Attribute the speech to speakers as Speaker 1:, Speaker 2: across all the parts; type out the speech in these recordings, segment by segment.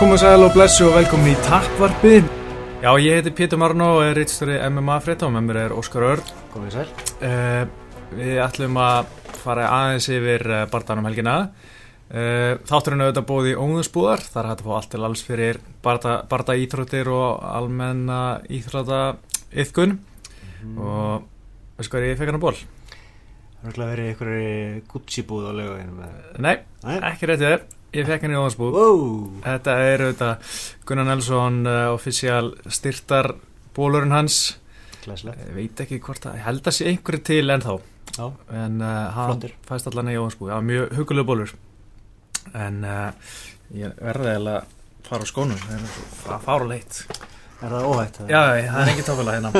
Speaker 1: Já, komum sæl og blessu og velkomin í Tappvarpið. Já, ég heiti Pétur Marno og er reittstöri MMA frétta og með mér er Óskar Örn.
Speaker 2: Komið sæl.
Speaker 1: Uh, við ætlum að fara aðeins yfir uh, barndanum helgina. Uh, þátturinn auðvitað bóði í óðunsbúðar. Það hægt að fá allt til alls fyrir barda íþróttir og almenna íþrótta yfkun. Mm. Og veistu hvað er ég fekk hann að ból?
Speaker 2: Það er verið einhverju Gucci búð á lögum.
Speaker 1: Nei, Nei, ekki réttið. Ég fekk henni í óðansbúð
Speaker 2: wow.
Speaker 1: Þetta er auðvitað Gunnar Nelson uh, official styrtar bólurinn hans.
Speaker 2: Glæslegt
Speaker 1: Ég veit ekki hvort að, ég held að sé einhverju til ennþá.
Speaker 2: Já,
Speaker 1: En uh, hann
Speaker 2: flottir
Speaker 1: fæst allan í óðansbúð Já, mjög hugulegu bólur En uh, ég verði eða að fara á skónum. Það er svo fára leitt
Speaker 2: Er það óhætt?
Speaker 1: Já, það er ekki tókulega hérna.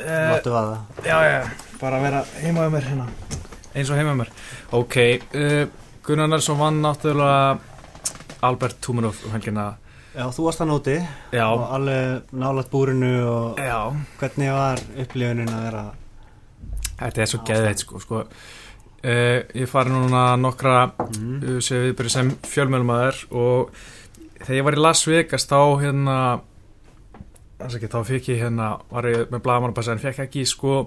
Speaker 2: Máttu að það
Speaker 1: Já, já, bara að vera heima um mér hérna. Eins og heima um mér. Ok, uh, Gunnar Nelson vann náttúrulega Albert Tumanov um helgina
Speaker 2: Já, þú varst það nóti
Speaker 1: Já.
Speaker 2: og alveg nálat búrinu og
Speaker 1: Já.
Speaker 2: hvernig var upplifunin að vera
Speaker 1: Þetta er svo geðveit sko, sko. Uh, ég fari núna nokkra
Speaker 2: mm.
Speaker 1: sem sem fjölmjölmaður og þegar ég var í Las Vegas þá hérna ekki, þá fekk ég hérna var ég með blagamannabassa en fekk ekki sko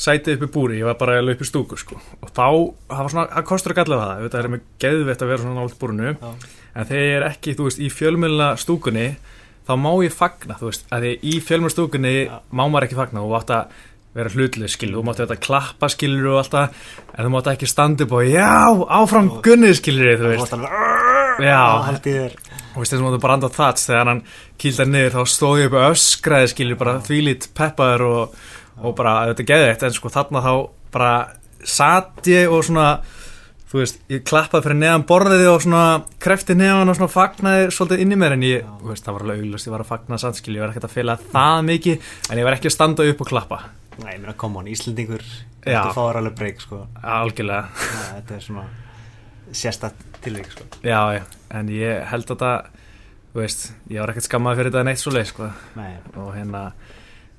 Speaker 1: sætið upp í búri, ég var bara að löpa í stúku sko. og þá, það var svona, það kostur ekki allavega það, þetta er með geðveitt að vera svona nált búrinu
Speaker 2: Já.
Speaker 1: en þegar ég er ekki, þú veist, í fjölmjölna stúkunni þá má ég fagna, þú veist, að því í fjölmjölna stúkunni
Speaker 2: Já.
Speaker 1: má maður ekki fagna og átt að vera hlutlega skilur, þú mátti þetta klappa skilur og alltaf, en þú mátti ekki standa upp og já, áfram gunnið skilur þú
Speaker 2: Þú
Speaker 1: veist, Já. Og þess að þú mátti bara anda á þats þegar hann kýldar niður þá stóð ég upp öskraði skilur, bara þvílít peppaður og, og bara þetta er geðveitt, en sko þarna þá bara satt ég og svona þú veist, ég klappaði fyrir neðan borðið og svona krefti neðan og svona fagnaði svolítið inn í mér en ég,
Speaker 2: Já.
Speaker 1: þú veist, það var alveg auglust, ég var að fagna sannskil, ég var ekkert að fela það mikið en ég var ekki að standa upp og klappa.
Speaker 2: Nei, ég meina, come on, Íslendingur
Speaker 1: Já.
Speaker 2: Þetta fáur alveg breyk, sko.
Speaker 1: Algjörlega.
Speaker 2: Nei, Þetta er svona sérstætt tilvík, sko.
Speaker 1: Já, já, en ég held að það, þú veist, ég var ekkert skammaði fyrir þetta neitt svo leið, sko,
Speaker 2: Nei,
Speaker 1: og hérna,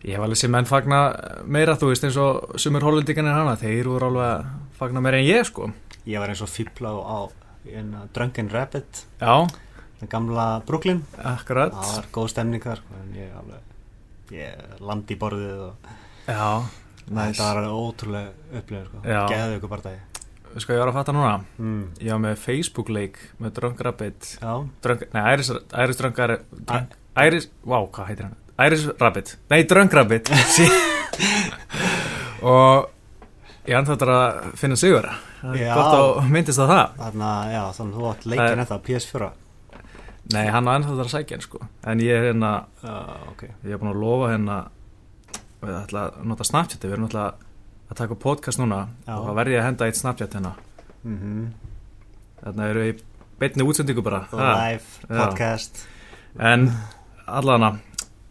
Speaker 1: ég hef alveg sem menn fagna meira, þú veist, eins og sumur hollendingarnir hana, þeir voru alveg að fagna meira en ég, sko.
Speaker 2: ég var eins og fíbla á, hérna, Drunken Rabbit.
Speaker 1: Já,
Speaker 2: Það gamla Brooklyn.
Speaker 1: Akkurat,
Speaker 2: Það var góð stemning þar, sko En ég alveg Ég landi í borðið og
Speaker 1: já,
Speaker 2: Þetta
Speaker 1: næs,
Speaker 2: var ótrúlega upplifun sko. Geðu ykkur bara dagi
Speaker 1: sko ég var að fatta núna,
Speaker 2: mm.
Speaker 1: ég var með Facebook-leik með Drunk Rabbit,
Speaker 2: Já,
Speaker 1: drunk, nei, Iris, drunk Iris, wow, hvað heitir hann? Iris Rabbit, nei, Drunk Rabbit, og ég anþáttur að finna sigur, það
Speaker 2: Já.
Speaker 1: gott að myndist á það.
Speaker 2: þarna, já, þannig þú átt leikin þetta PS4
Speaker 1: Nei, hann á þar að sækja hann sko. En ég er hérna,
Speaker 2: Já, ok.
Speaker 1: ég er búin að lofa hérna Við ætla að nota Snapchat. Við erum alltaf að taka podcast núna.
Speaker 2: Já.
Speaker 1: Og verði að henda eitt Snapchat hérna.
Speaker 2: Mm -hmm.
Speaker 1: Þarna eru við í beinni útsendingu bara.
Speaker 2: Live, podcast.
Speaker 1: En allana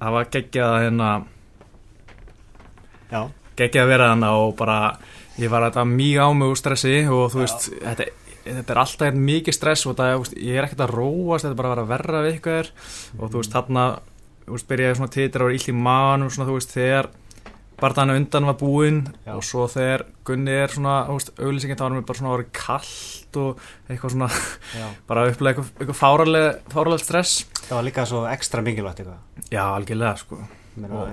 Speaker 1: Það var geggjað að hérna
Speaker 2: Já,
Speaker 1: Geggjað að vera hérna og bara Ég var þetta mjög á mig úr stressi Og þú
Speaker 2: Já.
Speaker 1: veist, þetta, þetta er alltaf hérna mikið stress Og það, veist, ég er ekkert að róast Þetta er bara að vera verra við ykkur og þú veist þarna þú veist, byrjaði svona titra og illt í manum svona þú veist þegar barðan undan var búinn og svo þegar Gunni er svona þú veist auðlýsingin þá var mér bara svona orðið kallt og eitthvað svona bara upplega eitthvað, eitthvað fáraleg, fáraleg stress.
Speaker 2: Það var líka svo ekstra mikilvægt eitthvað.
Speaker 1: Já algjörlega sko.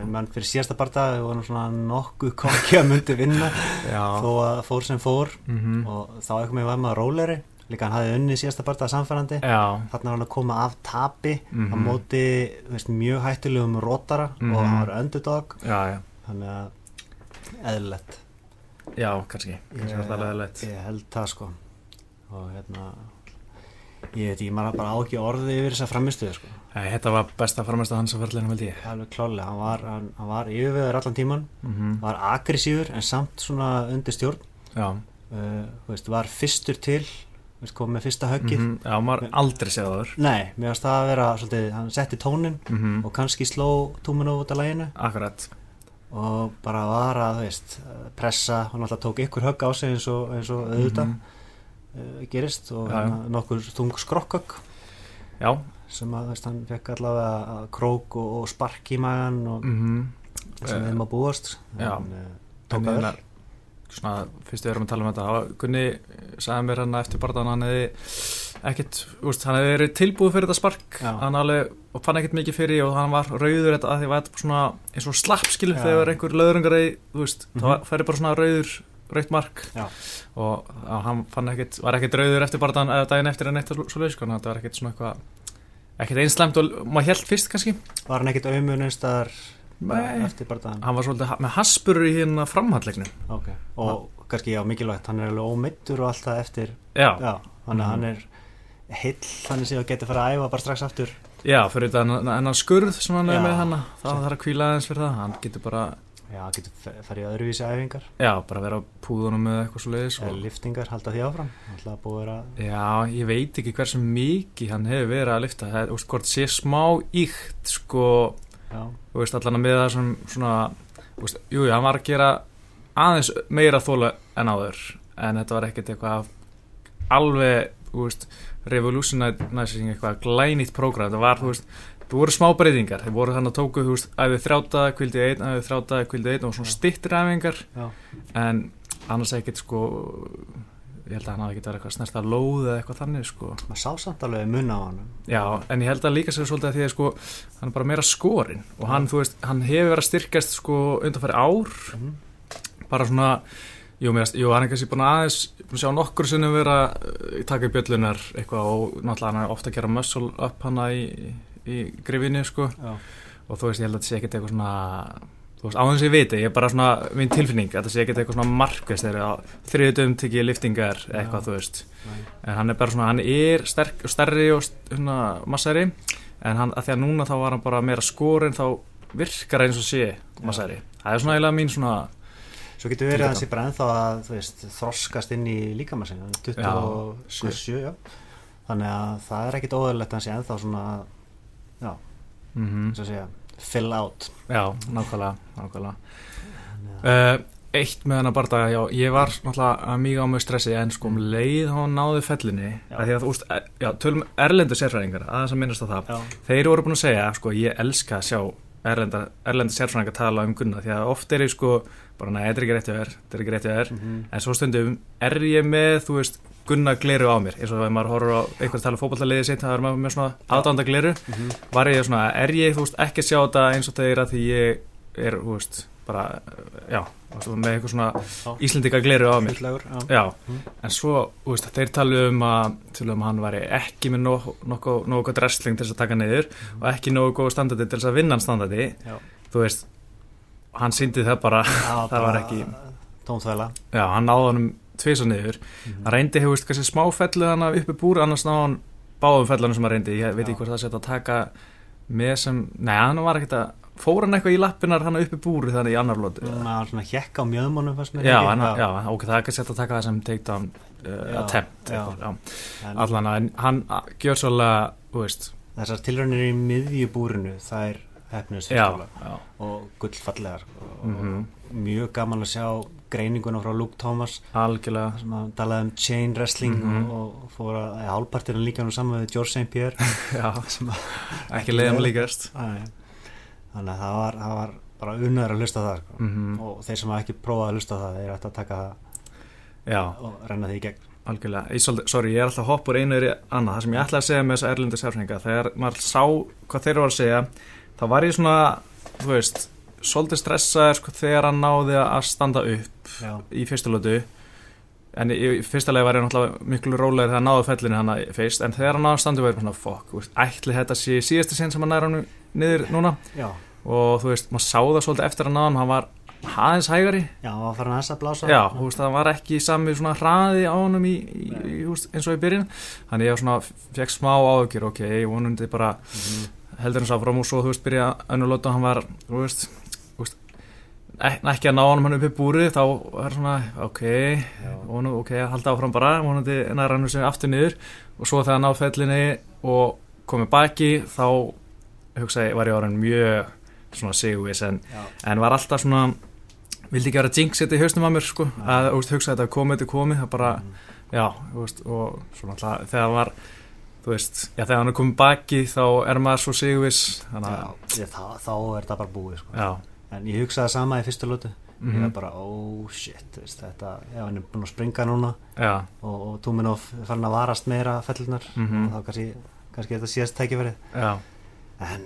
Speaker 2: Mann fyrir síðasta barða við vorum svona nokkuð kokki að myndi vinna
Speaker 1: já.
Speaker 2: þó að fór sem fór.
Speaker 1: Mm
Speaker 2: og þá eitthvað með var maður róleri líka hann hafði unnið síðasta barða samfærandi. Þarna var hann að koma af tapi
Speaker 1: Mhm.
Speaker 2: á móti þú veist, mjög hættulegum rótara
Speaker 1: Mhm.
Speaker 2: og hann var
Speaker 1: já
Speaker 2: þannig að eðlilegt.
Speaker 1: Já kannski. Kannski var það leðilegt
Speaker 2: ég held það sko og hérna ég veit, ég maður bara á ekki orði yfir þessa framistuði sko.
Speaker 1: Þetta var besta framist að hans að verðlega held ég.
Speaker 2: Alveg klálega, hann var, hann, hann var yfirveður allan tíman,
Speaker 1: mm
Speaker 2: var aggressífur en samt svona undir stjórn. Uh, veist, var fyrstur til veist, kom með fyrsta höggið.
Speaker 1: Mhm, já maður aldrei séð það
Speaker 2: nei, mér varst það að vera svolítið, hann setti tónin
Speaker 1: mm
Speaker 2: og kannski sló túminu út af læginu
Speaker 1: akkurat.
Speaker 2: Og bara var að, veist, pressa hann alltaf tók ykkur högg á sig eins og, eins og auðvitað.
Speaker 1: Mhm.
Speaker 2: Gerist og
Speaker 1: Já, já.
Speaker 2: hérna, nokkur þung skrokkök
Speaker 1: já.
Speaker 2: Sem að, veist, hann fekk allavega að krók og, og spark í magan og
Speaker 1: mhm.
Speaker 2: sem við erum að búast. En,
Speaker 1: En
Speaker 2: tók að
Speaker 1: hérna,
Speaker 2: vel.
Speaker 1: svona, fyrst við erum að tala um þetta Gunni sagði mér hann eftir barðan hann hefði ekkert, úst, hann hefði verið tilbúið fyrir þetta spark. Hann alveg, og fann ekkert mikið fyrir og hann var rauður þetta að því var þetta svona eins og slapp skilur
Speaker 2: Já.
Speaker 1: þegar einhver löðrungar veist,
Speaker 2: Mhm.
Speaker 1: það færi bara svona rauður rauðt mark
Speaker 2: Já.
Speaker 1: og hann ekkert, var ekkert rauður eftir eða daginn eftir en eitt svo leið sko, þannig að þetta var ekkert svona eitthvað ekkert einslæmt og maður held fyrst kannski
Speaker 2: Var hann ekkit auðmun einstaðar
Speaker 1: Nei.
Speaker 2: eftir bardaðan?
Speaker 1: hann var svolítið með haspurur í hérna framhallegnum
Speaker 2: Ok, og kannski já, mikilvægt, hann er alveg ómeittur og allt það eftir,
Speaker 1: já,
Speaker 2: já, þannig að
Speaker 1: Mhm.
Speaker 2: hann er heill, þannig að geta fara að æfa bara strax aftur.
Speaker 1: já, fyrir þetta enn skurð sem hann er með hann það þarf að kvíla aðeins fyrir það hann getur bara,
Speaker 2: Já, getur farið öðruvísi æfingar,
Speaker 1: já, bara vera á púðunum með eitthvað svo leiðis
Speaker 2: eða liftingar, halda því áfram, vera,
Speaker 1: Já, ég veit ekki hversu mikið hann hefur verið að lifta. Það, þú veist, hvort sé smá íkt sko, þú veist, allan að með það sem svona, þú veist, jú, jú, hann var að gera aðeins meira þóla en áður, en þetta var ekkert eitthvað alveg, þú veist revolutionizing eitthvað glænýtt prógram, þetta var, þú veist þú voru smá breytingar, þeir voru þannig að tóku veist, æfið þrjáta, kvildi einn, æfið þrjáta, kvildi einn og svona stittir æfingar. En annars ekkert sko ég held að hann hafi ekki verið eitthvað snert að lóða eða eitthvað þannig sko.
Speaker 2: Maður sá samt alveg mun á hann.
Speaker 1: já, en ég held að líka sér svolítið að því að sko hann er bara meira skorinn. Og hann, þú veist, hann hefur verið að styrkast sko undanfæri ár.
Speaker 2: Mhm.
Speaker 1: bara svona, jú, mér, jú hann er kannski búin að aðeins, búin að sjá nokkur sinnum vera uh, taka í bjöllunar eitthvað og náttúrulega hann er ofta að gera muscle up hana í, í grifinni sko.
Speaker 2: Já,
Speaker 1: og þú veist, ég held að þetta sé ekkert eitthvað svona þú veist, á þess að ég viti, ég er bara svona minn tilfinning, að þetta sé ekkert eitthvað svona markvist þegar þriðutum tekið liftingar eitthvað,
Speaker 2: Já.
Speaker 1: þú veist,
Speaker 2: nei,
Speaker 1: en hann er bara svona hann er sterk, stærri og hérna, massari, en hann, að því að núna þá var hann bara meira skorinn, þá virkar eins og sé massari, það er svona eiginlega mín svona
Speaker 2: Svo getur verið að hans í bara ennþá að, veist, þroskast inn í líkamassin, 27, já. Þannig að það er ekkit óðurlegt að hann sé ennþá svona, já,
Speaker 1: mm
Speaker 2: og segja, fill out.
Speaker 1: já, nákvæmlega, nákvæmlega. Uh, eitt með hennar bardaga, já, ég var náttúrulega mýga á mig stressi en sko um leið þá náði fellinni, að því að þú veist, e- já, tölum erlendu sérfræðingar, aðeins að minnast á það
Speaker 2: Já,
Speaker 1: þeir voru búin að segja, sko, ég elska að sjá erlenda, erlenda sérfræðingar tala um gunna því að oft er ég sko, bara næ, þetta er ekki rétt hjá þér, þetta er ekki rétt hjá þér.
Speaker 2: Mhm,
Speaker 1: en svo stundum er ég með, þú veist gunna gleru á mér, eins og ef maður horfir á eitthvað tala fótballaliðið sitt, það er maður með svona aðdánda gleru,
Speaker 2: mhm.
Speaker 1: var ég svona er ég, þú veist, ekki að sjá þetta eins og þeir að því ég er, þú veist, bara já, með eitthvað svona
Speaker 2: Já.
Speaker 1: Íslendinga gleru á
Speaker 2: Fulllegur, já. Mhm.
Speaker 1: en svo, þú veist, þeir tala um að, tala um að hann væri ekki með nógu gott wrestling til þess að taka niður og ekki nógu góð standardi til þess að vinna hann standardi,
Speaker 2: Já.
Speaker 1: þú veist hann síndi það bara,
Speaker 2: Já,
Speaker 1: það var ekki
Speaker 2: Tónþvæla.
Speaker 1: já, hann náði honum tvisa niður,
Speaker 2: Mhm.
Speaker 1: hann reyndi, hefur veist, kannski smá fellu hann uppi búr, annars náði hann báðum fellunum sem hann reyndi, ég veit ekki hvort það setja að taka með sem, nei, hann var ekkert að fór hann eitthvað í lappinar hann uppi búri þannig í annar lóti
Speaker 2: Það var svona hjekk á mjöðmónum
Speaker 1: Já,
Speaker 2: ekki?
Speaker 1: hann, já, ok, það er kannski hægt að taka það sem takedown uh,
Speaker 2: Já,
Speaker 1: attempt allan að hann gjör svolítið,
Speaker 2: Þessar tilraunir í miðjubúrinu Það er hefnus og gullfallegar. Og
Speaker 1: Mhm.
Speaker 2: mjög gaman að sjá greininguna frá Luke Thomas.
Speaker 1: Algjörlega.
Speaker 2: Sem að talaði um chain wrestling
Speaker 1: Mhm.
Speaker 2: og, og fór að hálpartirinn líka nú saman við George St. Pierre. Sem að
Speaker 1: ekki leiðum líkast
Speaker 2: Æ, þannig að það var, það var bara unnöður að hlusta það sko.
Speaker 1: mm
Speaker 2: og þeir sem hafa ekki prófað að hlusta það þeir ætti að taka það og renna því í gegn.
Speaker 1: Algjörlega. Ég, svolítið, sorry, ég er alltaf hoppur einu yfir annað. Það sem ég ætlaði að segja með þessa erlendu sérfræðinga þegar maður sá hvað þeir voru að segja þá var ég svona, þú veist svolítið stressaður sko, þegar hann náði að standa upp
Speaker 2: já,
Speaker 1: í fyrstu lótu en í, leið var ég náttúrulega miklu rólegir þegar hann náði fellinu hann fyrst. En þegar hann náði að standa upp var ég svona fokk, ætli þetta sé síðasti sinn sem hann næra hann niður núna.
Speaker 2: Já,
Speaker 1: og þú veist, maður sá það svolítið eftir að náðan hann var aðeins hægari.
Speaker 2: Já, hann var farin að þess að blása.
Speaker 1: Já, þú veist, það var ekki sami svona hraði á veist, eins og í byrjun. Þannig ég svona, fekk smá áhugjur ok, ég vonandi bara
Speaker 2: Mhm.
Speaker 1: heldur hans áfram og svo, þú veist, byrja önnur lóta og hann var, þú veist, þú veist ek- ekki að ná hann upp í búri þá er svona, ok vonu, ok, halda áfram bara, vonandi næra hann sem aftur niður. Og svo þegar hann á fellinni og komið baki þá hugsaði, var ég orðin mjög svona sigurvis en,
Speaker 2: já,
Speaker 1: en var alltaf svona vildi ekki vera jinx þetta í hausnum að mér sko, að þú veist, hugsaði þetta komið, þetta komið það bara,
Speaker 2: Mhm.
Speaker 1: já, veist og svona alltaf, þegar var þú veist, já, þegar hann er komið baki þá er maður svo þannig
Speaker 2: já,
Speaker 1: að,
Speaker 2: ég, þá, þá er þetta bara búið sko.
Speaker 1: já,
Speaker 2: en ég hugsaði sama í fyrstu lótu ég
Speaker 1: mhm,
Speaker 2: var bara, oh shit veist, þetta, já, hann er búin að springa núna.
Speaker 1: Já,
Speaker 2: og, og Túminov fann að varast meira fellunar
Speaker 1: Mhm.
Speaker 2: og þá kannski, kannski þetta síðast tækifærið.
Speaker 1: Já,
Speaker 2: en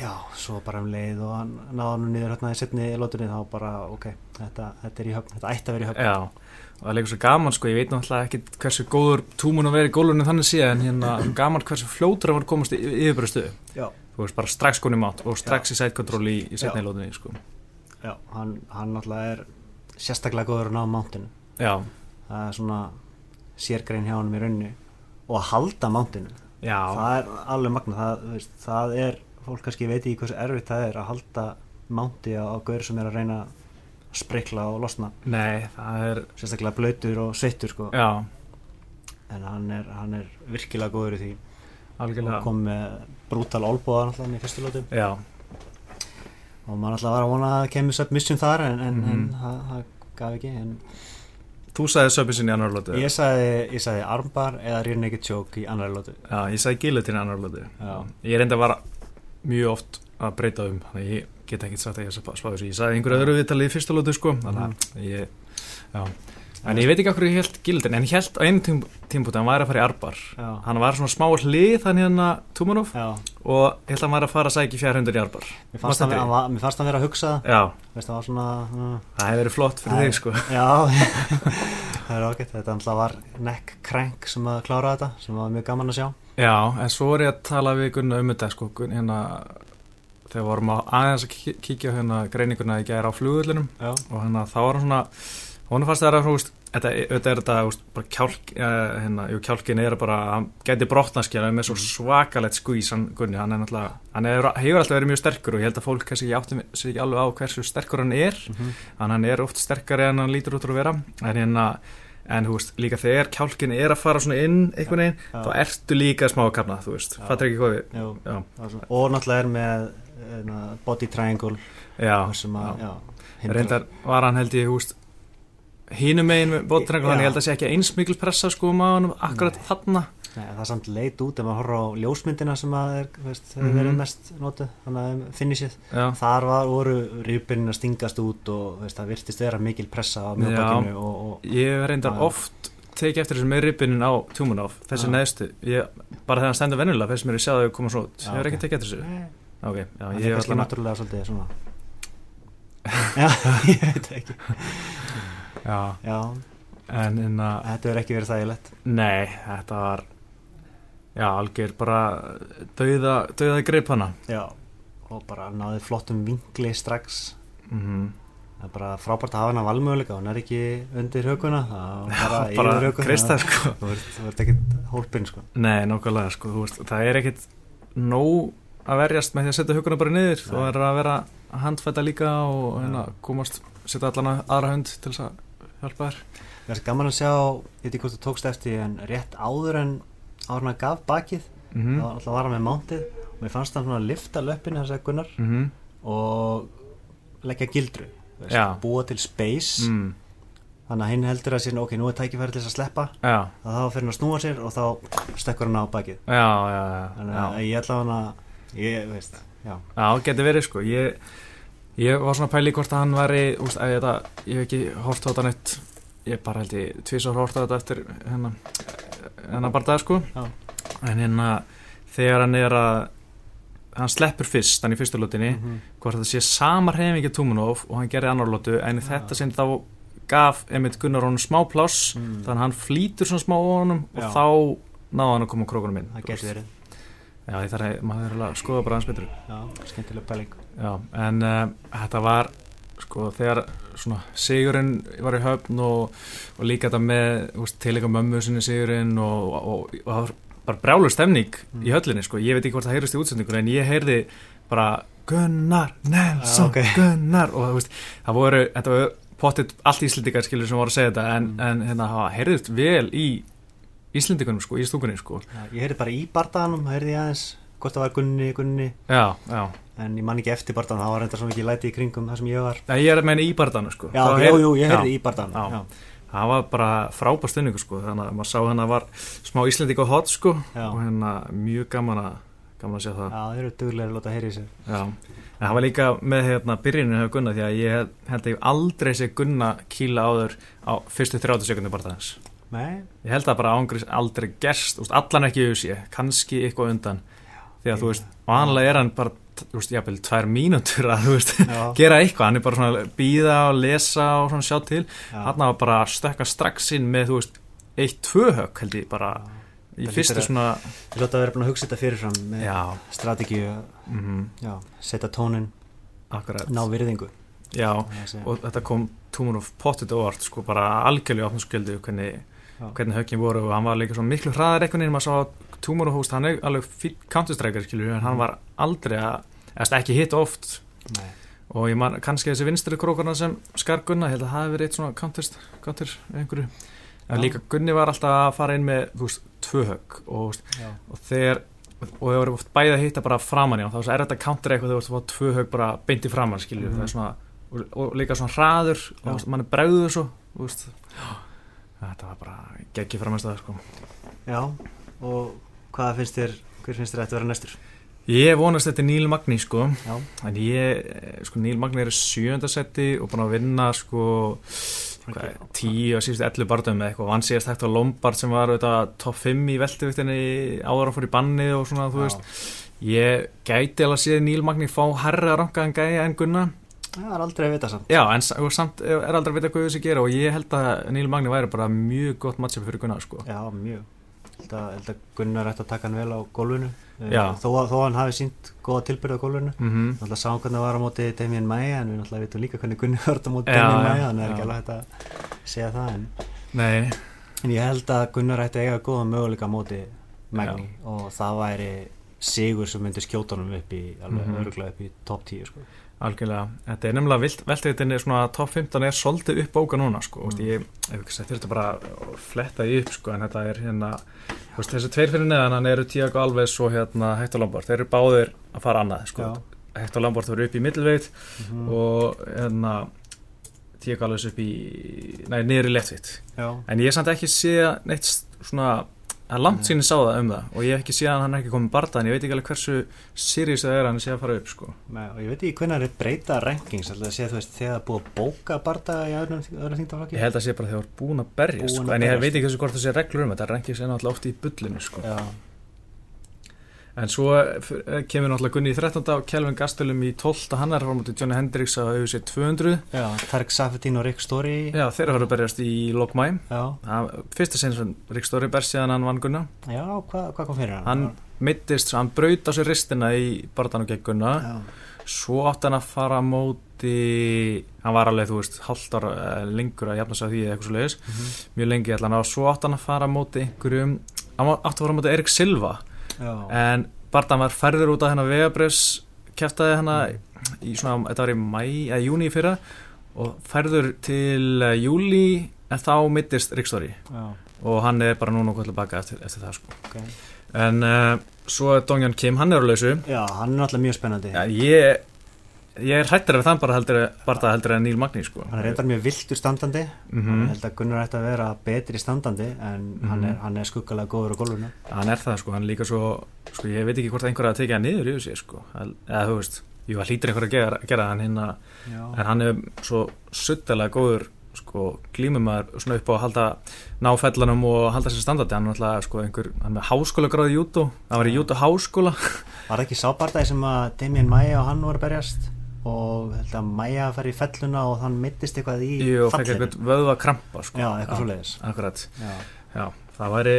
Speaker 2: já, svo bara um leið og hann náði hann niður hérna í setni lótunni þá bara, ok, þetta, þetta er í höfn þetta ætti að vera í höfn.
Speaker 1: Já og það er líka svo gaman sko, ég veit náttúrulega ekki hversu góður túmun að vera í gólunum þannig sé en hérna gaman hversu fljótur að var komast í yfirbæru stöðu
Speaker 2: já,
Speaker 1: þú veist bara strax konum mátt og strax í side control í, í setni lóðinni sko.
Speaker 2: já, hann, hann náttúrulega er sérstaklega góður að ná mántinu
Speaker 1: Já,
Speaker 2: það er svona sérgrein hjá hann í og að halda mántinu
Speaker 1: já,
Speaker 2: það er alveg magna það, veist, það er, fólk kannski veit ekki hversu erfitt það er að halda mánti á, á gaur sem er að reyna að sprikla og losna.
Speaker 1: Nei, er
Speaker 2: sérstaklega blöytur og sveittur sko. en hann er, hann er virkilega góður í því. Og
Speaker 1: algjörlega
Speaker 2: kom með brútal olbúða náttúrulega í fyrstu lótum
Speaker 1: Já,
Speaker 2: og maður náttúrulega var að vona að kemur submission þar en, en, en
Speaker 1: Mhm.
Speaker 2: það, það gaf ekki en
Speaker 1: þú sagði söpinsin í annar lótu
Speaker 2: ég sagði, sagði armbar eða rear naked choke í annari lótu
Speaker 1: Já, ég sagði gilutin í annar lótu. Ég reyndi að vara mjög oft að breyta um þannig ég get ekki sagt að ég spá þessu. Ég sagði einhverju öðru viðtalið í fyrsta lótu sko þannig að ég, já En ég veit ekki okkur ég held gilutin en ég held á einu tím, tímpúti hann væri að fara í arbar.
Speaker 2: Já.
Speaker 1: hann var svona smá hlið hann hérna Tumanov
Speaker 2: Já,
Speaker 1: og ég held að hann væri að fara að sækja fjárhundur í arbar.
Speaker 2: Mér fannst, hann, hann, var- hann vera að hugsa. Veist, það var svona uh,
Speaker 1: það hefði verið flott fyrir þig sko.
Speaker 2: Já, það er ágætt. Þetta alltaf var neck crank sem að klára þetta sem var mjög gaman að sjá.
Speaker 1: Já, en svo er ég að tala við Gunnar um þetta sko, hérna þegar vorum að aðeins að kíkja hérna greininguna í gæra á flugullinum og hérna þá var hann svona hún fannst það að þú veist þetta, þetta er þetta, þú veist, bara kjálk uh, hérna, jú, kjálkin er bara, hann gæti brotnaskjala með svo svakalett skvís hann Gunni, hann er náttúrulega, hann er, hefur alltaf verið mjög sterkur og ég held að fólk kannski ekki átti sig alveg á hversu sterkur hann er
Speaker 2: Mhm.
Speaker 1: hann, hann er oft sterkari en hann lítur út úr að vera en hérna, en þú veist, líka þegar kjálkin er að fara svona inn einhvern veginn,
Speaker 2: Já.
Speaker 1: þá ertu líka smá að kapna, þú veist,
Speaker 2: Já.
Speaker 1: fattar ekki hvað við
Speaker 2: já,
Speaker 1: Já,
Speaker 2: svona- Og náttúrulega er með uh, body triangle
Speaker 1: já,
Speaker 2: sem að,
Speaker 1: já.
Speaker 2: já,
Speaker 1: reyndar var hann held ég, veist hínum megin bóttrengur, þannig
Speaker 2: Já.
Speaker 1: ég held að sé ekki eins mikil pressa sko um á hann akkurat
Speaker 2: Nei.
Speaker 1: þarna
Speaker 2: Nei, það er samt leit út ef maður horfður á ljósmyndina sem að er, veist, hefur
Speaker 1: Mhm.
Speaker 2: verið mest notuð þannig að finnishið
Speaker 1: Já,
Speaker 2: þar var, voru rýpinn að stingast út og veist, það virtist vera mikil pressa á mjögbakinu og, og
Speaker 1: ég reyndar
Speaker 2: Já.
Speaker 1: oft tekið eftir þessu með ribbinin á Tumunov þessi
Speaker 2: Já.
Speaker 1: neðstu, ég, bara þegar hann stendur venjulega fyrst mér ég það að koma svo út, ég hef ekki tekið eftir þessu
Speaker 2: Nei,
Speaker 1: ok, já,
Speaker 2: það
Speaker 1: ég
Speaker 2: er kannski náttúrulega svolítið svona já, ég veit það ekki
Speaker 1: já,
Speaker 2: já,
Speaker 1: en inna,
Speaker 2: þetta verður ekki verið þægilegt.
Speaker 1: Nei, þetta var já, algjör bara dauða, dauða greip hana.
Speaker 2: Já, og bara náði flottum vinkli strax.
Speaker 1: Mhm.
Speaker 2: Það er bara frábært að hafa hana valmöguleika hún er ekki undir höguna það er bara,
Speaker 1: bara
Speaker 2: yfir höguna
Speaker 1: kreista sko.
Speaker 2: Þú ert, þú ert ekkit hólpinn sko.
Speaker 1: Nei, nokkulega, sko, veist, það er ekkit nóg að verjast með því að setja huguna bara niður, þú er að vera handfæta líka og hérna, komast setja allan að aðra hund til þess að hjálpa þér
Speaker 2: það er gaman að sjá, ég veit ekki hvort þú tókst eftir en rétt áður en að gaf bakið
Speaker 1: mm
Speaker 2: þá alltaf var hann með mántið og mér fannst hann svona að lifta löppinu þess að Gunnar
Speaker 1: -hmm.
Speaker 2: og leggja gildru veist, búa til space.
Speaker 1: Mm.
Speaker 2: þannig að hinn heldur að sér, ok, nú er tækifæri til þess að sleppa. Þá fyrir hann að snúa sér og þá stekkur hann á bakið.
Speaker 1: Já, já, já,
Speaker 2: þannig að ég ætla hann að ég veist, já,
Speaker 1: Já, geti verið, sko, ég ég var svona að pæli hvort að hann væri úst, að þetta, ég hef ekki hort á þetta neitt ég bara held ég tvisar hort á þetta eftir hérna hérna bardaði, sko
Speaker 2: Já.
Speaker 1: en hérna þegar hann er að hann sleppur fyrst, hann í fyrstu lótinni
Speaker 2: Mhm.
Speaker 1: hvort þetta sé sama hreyfingi Tumunov og hann gerði annar lótu en í þetta sinn þá gaf Emmitt Gunnar honum smá pláss
Speaker 2: Mm.
Speaker 1: þannig að hann flýtur svona smá á honum
Speaker 2: Já.
Speaker 1: og þá náða hann að koma krókunum inn
Speaker 2: það getur verið
Speaker 1: Já, ég þarf að, maður þarf að skoða bara hans betur
Speaker 2: já, skemmtileg pæling
Speaker 1: Já, en uh, þetta var sko þegar svona Sigurinn var í höfn og, og líka þetta með tilega mömmu sinni Sigurinn og, og, og, það var bara brjálur stemning
Speaker 2: Mm.
Speaker 1: í höllinni sko, ég veit ekki hvort það heyrist í útsendingunni en ég heyrði bara Gunnar Nelson,
Speaker 2: Ah, ok.
Speaker 1: Gunnar og veist, það voru, þetta var pottit allt íslendingar skilur sem voru að segja þetta en,
Speaker 2: Mm.
Speaker 1: en hérna, það heyrðist vel í íslendingunum sko, í stúkunni sko
Speaker 2: já, ég heyrði bara í bardaganum, heyrði ég aðeins hvort það var Gunni, Gunni.
Speaker 1: Já, já,
Speaker 2: en ég man ekki eftir bardaganum, það var enda svo mikið læti í kringum það sem ég var.
Speaker 1: Nei, ég er að meina í bardanu sko.
Speaker 2: Já,
Speaker 1: Það
Speaker 2: ok,
Speaker 1: heyr-
Speaker 2: jú, jú, ég heyrði í
Speaker 1: já. það var bara frábær stunningu sko. Þannig að maður sá hérna var smá Íslending á hot sko. Og hérna mjög gaman að gaman að sjá það.
Speaker 2: Já, þeir eru duglega að láta heyri í sér
Speaker 1: Já. en það var líka með hérna byrjuninu hefur Gunna því að ég held að ég aldrei sé Gunna kýla áður á fyrstu 30 sekundu bara þess
Speaker 2: Nei,
Speaker 1: ég held að bara ángriðs aldrei gerst úst, allan ekki auðvitað, kannski eitthvað undan því að þú veist, vanlega er hann bara þú veist, jafnvel, tvær mínútur að þú veist,
Speaker 2: já,
Speaker 1: gera eitthvað, hann er bara svona býða og lesa og svona sjá til.
Speaker 2: Já.
Speaker 1: hann var bara stökka strax inn með, þú veist, eitt, tvö högg held ég bara, í
Speaker 2: Það
Speaker 1: fyrstu svona
Speaker 2: Ég hljóta að vera búin að hugsa þetta fyrirfram með
Speaker 1: já,
Speaker 2: strategíu,
Speaker 1: mhm,
Speaker 2: já, setja tónin,
Speaker 1: akkurat.
Speaker 2: ná virðingu.
Speaker 1: já, og þetta kom túmur of pottit og orð, sko, bara algjörlega opnarskjöldu hvernig,
Speaker 2: Já.
Speaker 1: hvernig höggin voru og hann var líka svo miklu hraðar eitthvað nefnum að sá túmur og húst, hann er alveg counterstriker, skilju, en hann var aldrei að, eða ekki hitt oft
Speaker 2: Nei,
Speaker 1: og ég man kannski þessi vinstri krókarna sem skar Gunna, ég held að það hefði verið eitt svona counter, counter einhverju en
Speaker 2: Já.
Speaker 1: líka Gunni var alltaf að fara inn með þú veist, tvö högg og,
Speaker 2: já,
Speaker 1: og þegar og þau voru oft bæði að hitta bara framan í hann þá er þetta counter eitthvað þegar þú veist að fá tvö högg bara beinti framan skilju,
Speaker 2: Mhm.
Speaker 1: það er svona og, og líka svona hraður og
Speaker 2: Já.
Speaker 1: mann er bregður svo þú veist, þetta var bara geggi framast að sko.
Speaker 2: já, og hvað finnst þér, hver finnst þér að þetta vera næstur?
Speaker 1: ég vonast þetta er Níl Magni sko
Speaker 2: Já,
Speaker 1: en ég, eh, sko Níl Magni er í sjöndasetti og búin að vinna sko hvað, er, tíu og síðustu 11 barndum með eitthvað og hann síðast hægt á Lombard sem var top 5 í velteviktinni áður að fór í banni og svona þú
Speaker 2: Já.
Speaker 1: veist ég gæti alveg að sé Níl Magni fá herra ranka en gæja en Gunna
Speaker 2: það er aldrei að vita samt.
Speaker 1: já en sa- og samt er aldrei að vita hvað þessi gera og ég held að Níl Magni væri bara mjög gott matchup fyrir Gunna sko
Speaker 2: Já, mjög. Held að, að Gunnar ætti að taka hann vel á gólfinu. Þó, að- þó að hann hafi sínt góða tilbyrðu á gólfinu.
Speaker 1: mm
Speaker 2: Náttúrulega sáum hvernig það var á móti Damien Maia en við náttúrulega vitum líka hvernig Gunni var á móti Damien Maia þannig er
Speaker 1: já.
Speaker 2: ekki alveg hægt að segja það en, en ég held að Gunnar ætti að eiga góða möguleika á móti Magni og það væri sigur sem myndi skjóta honum upp í alveg
Speaker 1: Mhm.
Speaker 2: öruglega upp í top 10 sko.
Speaker 1: Algjörlega þetta er nefnilega velteviktinni svona top 15 er svolítið upp bóka núna sko mm. Ég, þetta bara að fletta í upp sko en þetta er hérna veist, þessi tveir fyrir neðan hann eru Tiago Alves og hérna Hector Lombard þeir eru báðir að fara annað sko
Speaker 2: Já.
Speaker 1: Hector Lombard verður upp í middleveit
Speaker 2: mm.
Speaker 1: og hérna Tiago Alves upp í nei, niður í lettveit
Speaker 2: Já,
Speaker 1: en ég er samt ekki sé neitt svona að langt síni sá það um það og ég hef ekki séð að hann er ekki komið barða en ég veit ekki alveg hversu serious það er að hann sé að fara upp sko
Speaker 2: með, og ég veit ekki hvernig það er breyta rankings alltaf þú veist þegar það er búið að bóka barða í öðrum, þingtaflokki
Speaker 1: Ég held að sé bara þegar þú er búin að berja sko. en ég veit ekki þessu hvort það sé reglur um þetta rengið sé náttúrulega oft í bullinu sko. En svo eh, kemur náttúrulega Gunni í 13. og Kelvin Gastelum í 12. hann er frá mútið Johnny Hendricks að auðvitað sé 200
Speaker 2: já Tarek Safetin og Rick Story
Speaker 1: Já, þeir eru að berjast í lok mæ
Speaker 2: Já,
Speaker 1: fyrsta sinn sem Rick Story berst síðan hann vann Gunna.
Speaker 2: Já hvað hva kom fyrir hann?
Speaker 1: hann mittist, hann braut á sér ristina í barðan og gegn Gunna.
Speaker 2: Já,
Speaker 1: svo átti hann að fara á móti hann var alveg, þú veist, halvt ára eh, lengur að jafna sig á því eða eitthvað svo leiðis
Speaker 2: Mhm.
Speaker 1: mjög lengi allan og svo átti hann að fara á móti einhverjum, hann átti að fara á móti Erik Silva en Bardan var færður út af hennar vegabrefs kæftaði hennar í svona, þetta var í mæ, eða júni í fyrra og færður til uh, júli en þá mittist Ríkstóri
Speaker 2: já,
Speaker 1: og hann er bara núna okkur tilbaka eftir, eftir það sko.
Speaker 2: Ok.
Speaker 1: En uh, svo er Dongjan Kim, hann er á lausu.
Speaker 2: Já, hann er náttúrulega mjög spennandi.
Speaker 1: Ja, ég, ég er hrættir af þann bara heldur Barda heldur en Níl Magni sko.
Speaker 2: Hann er reyndar mjög viltur standandi.
Speaker 1: Mhm.
Speaker 2: Ég held að Gunnar ætti að vera betri standandi en hann,
Speaker 1: Mhm.
Speaker 2: er, hann er skuggalega góður á gólfinu.
Speaker 1: Hann er það sko, hann er líka svo sko, ég veit ekki hvort einhver að tekja hann niður í þessu sko, eða þú veist, jú, það hlýtur einhver að gera, gera hann hinn að
Speaker 2: Já,
Speaker 1: en hann er svo suttalega góður sko, glímumæður svona upp á að halda ná fellanum og halda sér standardi hann er alltaf sko, einhver, hann er háskóla gráði jútó hann var í jútó háskóla.
Speaker 2: Var ekki sábardagi sem að Damien Maia og hann voru að berjast og held að Maia fær í felluna og hann mittist eitthvað í
Speaker 1: Jú,
Speaker 2: fallinu.
Speaker 1: eitthvað vöðva krampa sko.
Speaker 2: Já, eitthvað Já,
Speaker 1: já, það væri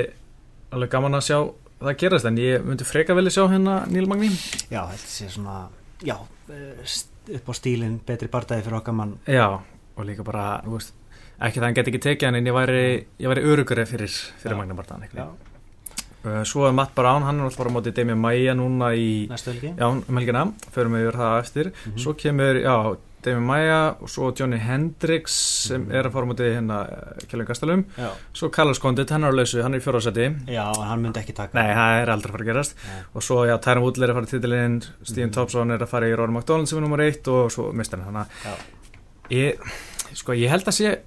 Speaker 1: alveg gaman að sjá það gerast en ég myndi freka vel að sjá hérna Níl Magni
Speaker 2: já að sé svona Já, eh, upp á stílinn betri bardagi fyrir okkar mann.
Speaker 1: Já, og líka bara, þú veist ekki það hann geti ekki tekið hann en ég væri, væri örugari fyrir, fyrir. Magni
Speaker 2: Já,
Speaker 1: uh, svo er Matt Brown, hann er alltaf bara á móti Demi Maia núna í
Speaker 2: næstu helgi.
Speaker 1: Já, um helgina, förum við yfir það eftir.
Speaker 2: Mhm.
Speaker 1: Svo kemur, já, Demi Maia og svo Johnny Hendricks sem
Speaker 2: Mhm.
Speaker 1: er að fara á móti hérna Kjellum Gastalum
Speaker 2: Já,
Speaker 1: Svo Carlos Condit, hann er á lausu, hann er í fjórðarsæti
Speaker 2: já hann myndi ekki taka.
Speaker 1: Nei, það er aldrei að fara að gerast.
Speaker 2: Nei.
Speaker 1: Og svo, já, Tyron Woodley er að fara í titilinn Steven
Speaker 2: Mhm.
Speaker 1: Thompson er að fara í Rory McDonald sem er nummer eitt og svo mistar hann ég, sko, ég held að sé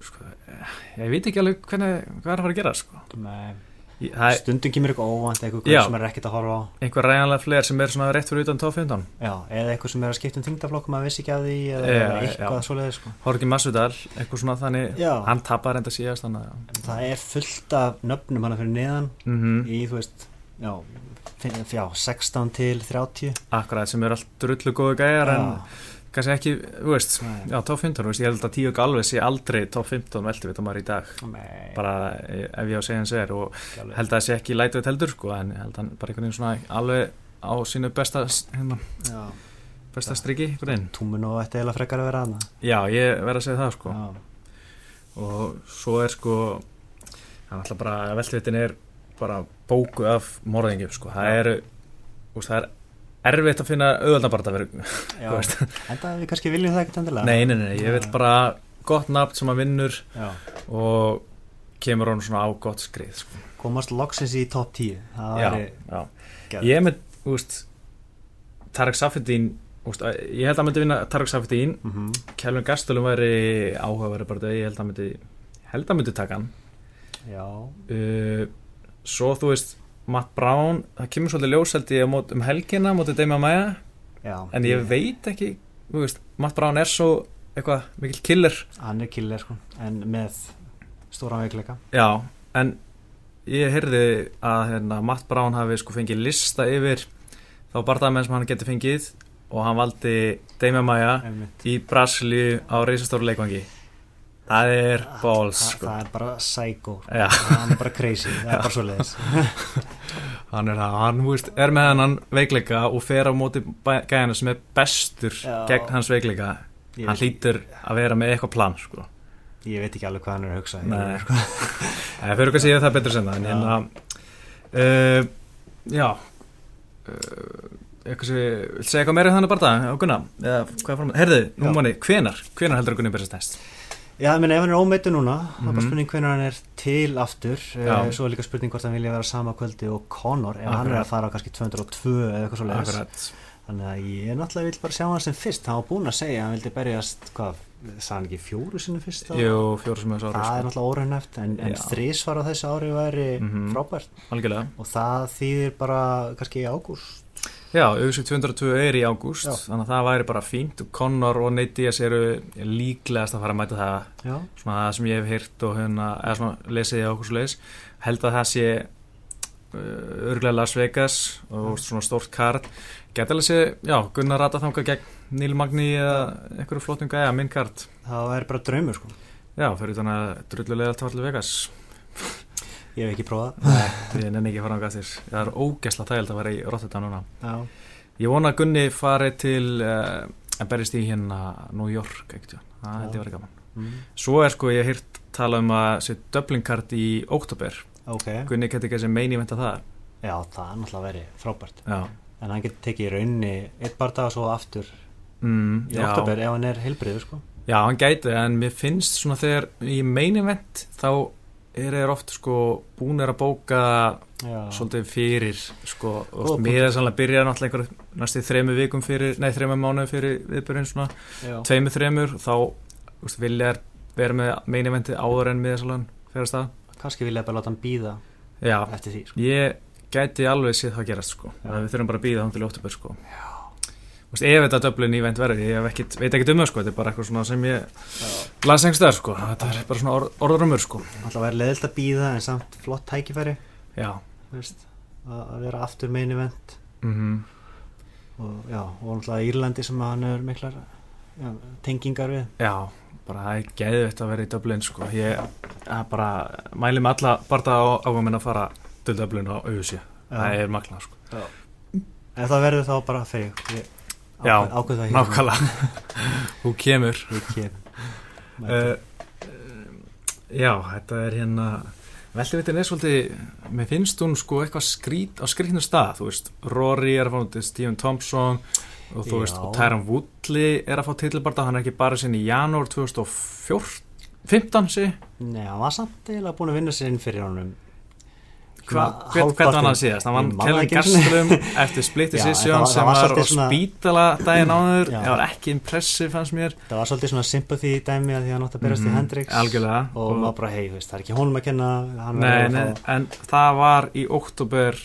Speaker 1: sko, ég veit ekki alveg hvernig, hvað er að fara að gera sko.
Speaker 2: Stundum kemur eitthvað óvænt eitthvað sem er ekkert að horfa á
Speaker 1: einhver ræðanlega fleiri sem er svona rétt fyrir utan top 15
Speaker 2: já, eða eitthvað sem er að skipta um þingdaflokk maður vissi ekki að því eða
Speaker 1: Já,
Speaker 2: eitthvað
Speaker 1: já.
Speaker 2: svoleiðis sko.
Speaker 1: Horki Masvidal, eitthvað svona þannig
Speaker 2: Já.
Speaker 1: hann tapar enda síðast þannig að
Speaker 2: það er fullt af nöfnum hana fyrir neðan
Speaker 1: mm
Speaker 2: í þú veist já, fin- já 16 til 30
Speaker 1: akkurat sem er allt drullu góðu gæjar en. Kannski ekki, þú veist
Speaker 2: Nei.
Speaker 1: já, top 15, þú veist, ég held að tíu galvið sé aldrei top 15 velti við maður í dag
Speaker 2: Nei,
Speaker 1: bara eh, ef ég á að segja hans er og
Speaker 2: ekki alveg.
Speaker 1: held að það sé ekki lætið heldur sko, en held að hann bara einhvern veginn svona alveg á sínu besta hérna,
Speaker 2: Já.
Speaker 1: besta striki einhvern veginn
Speaker 2: Túmun og ætti eiginlega frekar að vera hana
Speaker 1: já, ég verð að segja það sko
Speaker 2: Já.
Speaker 1: og svo er sko það er alltaf bara, veltivitin er bara bóku af morðingjum sko, það eru úst, það er erfitt að finna auðvöldabarta verið,
Speaker 2: Já.
Speaker 1: þú veist
Speaker 2: Enda við kannski viljum það ekkert endilega
Speaker 1: nei, nei, nei, ég vil bara gott nafn sem að vinnur
Speaker 2: Já.
Speaker 1: og kemur hann svona á gott skrið sko.
Speaker 2: Komast loksins í top 10 Það
Speaker 1: já, já ég með, úst Tarek Safedin úst, ég held að myndi vinna Tarek Safedin
Speaker 2: Mhm.
Speaker 1: Kjælun Gastulum væri áhugaverið bara ég held að myndi held að myndi taka hann
Speaker 2: Já,
Speaker 1: uh, svo þú veist Matt Brown, það kemur svolítið ljóseldi um helgina mótið Deima Maja en ég veit ekki veist, Matt Brown er svo eitthvað mikill killer.
Speaker 2: Hann er killer sko En með stóran veikleika.
Speaker 1: Já, en ég heyrði að hérna, Matt Brown hafi sko fengið lista yfir þá barndamenn sem hann geti fengið og hann valdi Deima Maja í Brasilíu á reisastóru leikvangi það er balls
Speaker 2: Þa,
Speaker 1: sko.
Speaker 2: Það er bara psycho.
Speaker 1: Já.
Speaker 2: Hann er bara crazy Það er bara svo leiðis
Speaker 1: hann er það, hann veist, er með hennan veikleika og fer á móti gæjana sem er bestur
Speaker 2: Já.
Speaker 1: gegn hans veikleika
Speaker 2: Ég
Speaker 1: hann hlýtur að vera með eitthvað plan sko.
Speaker 2: Ég veit ekki alveg hvað hann er að hugsa. Ég-
Speaker 1: það fyrir að segja það betur sem það en hérna uh, já uh, eitthvað sem vil segja eitthvað meira um þannig bara það, Gunnar, eða hvað er fram herðu, nú manni, hvenar, hvenar heldur að Gunni byrjast næst
Speaker 2: Já, ég meina ef hann er ómeittu núna Það er
Speaker 1: Mhm.
Speaker 2: bara spurning hvernig hann er til aftur
Speaker 1: Já.
Speaker 2: uh, Svo er líka spurning hvort hann vilja vera sama kvöldi og Conor Ef hann er að fara á kannski 202 eða eitthvað svo leiðis Þannig að ég náttúrulega vil bara sjá hann sem fyrst Hann var búinn að segja að hann vildi berjast Hvað, sagði hann ekki fjóru sinni fyrst þá?
Speaker 1: jú, fjóru sem er svo
Speaker 2: Það er
Speaker 1: sko.
Speaker 2: náttúrulega óraunæft En, en
Speaker 1: Já.
Speaker 2: þrísvar á þessu ári væri
Speaker 1: Mhm.
Speaker 2: frábært
Speaker 1: algjörlega
Speaker 2: Og það þýðir bara kannski ágúst
Speaker 1: Já, auðvitað 202 er í ágúst þannig að það væri bara fínt. Og Connor og Nate Diaz eru líklegast að fara að mæta það.
Speaker 2: Já,
Speaker 1: svona það sem ég hef heyrt og hérna, eða svona lesið á okkur svo leis held að það sé uh, örglega Las Vegas og svona stórt kart. Geta alveg sé, já, Gunnar Rata þangað gegn Neil Magni eða einhverju flottum gæja, minn kart.
Speaker 2: Það væri bara draumur sko.
Speaker 1: Já, fyrir þannig að drullulega allt allir Vegas
Speaker 2: Ég hef ekki prófað.
Speaker 1: Ég nenni ekki að fara á gæstir það er ógæsla þægild að vera í Rotterdam núna.
Speaker 2: Já,
Speaker 1: Ég vona að Gunni fari til uh, að berist í hérna New York ekkert, það held ég að vera gaman.
Speaker 2: Mm.
Speaker 1: Svo er sko, ég hef hýrt tala um að sé Dublin kart í óttúber
Speaker 2: ok.
Speaker 1: Gunni geti ekki þessi meini venda það
Speaker 2: Já, það er náttúrulega verið frábært.
Speaker 1: Já,
Speaker 2: En hann getur tekið í raunni eitt barða og svo aftur
Speaker 1: mm,
Speaker 2: í
Speaker 1: já.
Speaker 2: oktober ef hann er heilbriður sko.
Speaker 1: já hann gæti en mér finnst svona þegar í meini vend þá er þeir oft sko búnir að bóka
Speaker 2: Já,
Speaker 1: svolítið fyrir sko mér er sannlega að byrja náttúrulega einhver næstu þremu vikum fyrir, nei þremu mánuð fyrir viðbyrjun svona
Speaker 2: já.
Speaker 1: tveimur þremur þá úst, vilja er vera með meini vendi áður en miðasalan fyrir að stað.
Speaker 2: Kannski vilja bara láta hann býða
Speaker 1: Já,
Speaker 2: eftir því sko.
Speaker 1: ég gæti alveg séð það gerast sko.
Speaker 2: Já.
Speaker 1: að við þurfum bara að býða þá til óttubur sko Vist, ef þetta döblin í vend verði, ég ekkit, veit ekki um það sko, þetta er bara eitthvað svona sem ég las einhverstaðar sko, þetta er bara svona orð, orðrumur sko.
Speaker 2: Alltaf væri leðilt að býða en samt flott tækifæri.
Speaker 1: Já,
Speaker 2: veist, að vera aftur meini vend
Speaker 1: mhm.
Speaker 2: Og, já, og náttúrulega Írlandi sem hann hefur miklar já, tengingar við.
Speaker 1: Já, bara það er geðvitt að vera í Dublin sko. ég bara mæli með alla barða á águm að fara til Dublin á auðvitsi, það er magnað sko.
Speaker 2: ef það verður þá bara fyrir
Speaker 1: Já, nákvæmlega. Þú kemur. Uh, Já, þetta er hérna Veltivitin er svolítið mér finnst hún sko eitthvað skrít á skrítnum stað, þú veist, Rory er að fá Stephen Thompson og þú
Speaker 2: Já.
Speaker 1: veist, og Tyron Woodley er að fá titilbarta, hann er ekki bara sinni í janúar 2014 15 sí,
Speaker 2: Nei, hann var samt eiginlega búin að vinna sér inn fyrir honum
Speaker 1: hva, hvern, var hann síðast? Hann vann Kevin Gastelum eftir Split Decision sem var, var á spítala daginn áður, það var ekki impressive fannst mér.
Speaker 2: Það var svolítið svona sympathy dæmi að því að hann átt að berast mm, í mhm, Hendrix.
Speaker 1: algjörlega.
Speaker 2: og maður bara hei, það er ekki honum að kenna
Speaker 1: nei, nei, en það var í oktober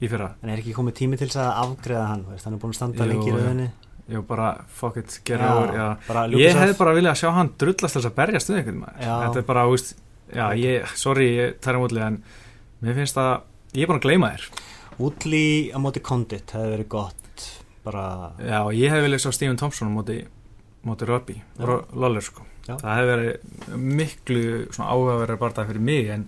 Speaker 1: í fyrra.
Speaker 2: En er ekki komið tími til þess að afgreða hann veist, hann er búin að standa lengi í rauninni
Speaker 1: Jú, bara fuck it, gera úr Ég hefði bara viljað að sjá hann drullast þess að berja stuð Þetta er bara, úst, já, ég, sorry, ég tærum útlið en mér finnst að, ég er bara að gleyma þér.
Speaker 2: Útlið á móti Condit hefði verið gott bara...
Speaker 1: Já, ég hefði viljað sjá Stephen Thompson á móti, móti Röbbi, Lawler sko. Já. Það hefði verið miklu áhugaverðar bara það fyrir mig en,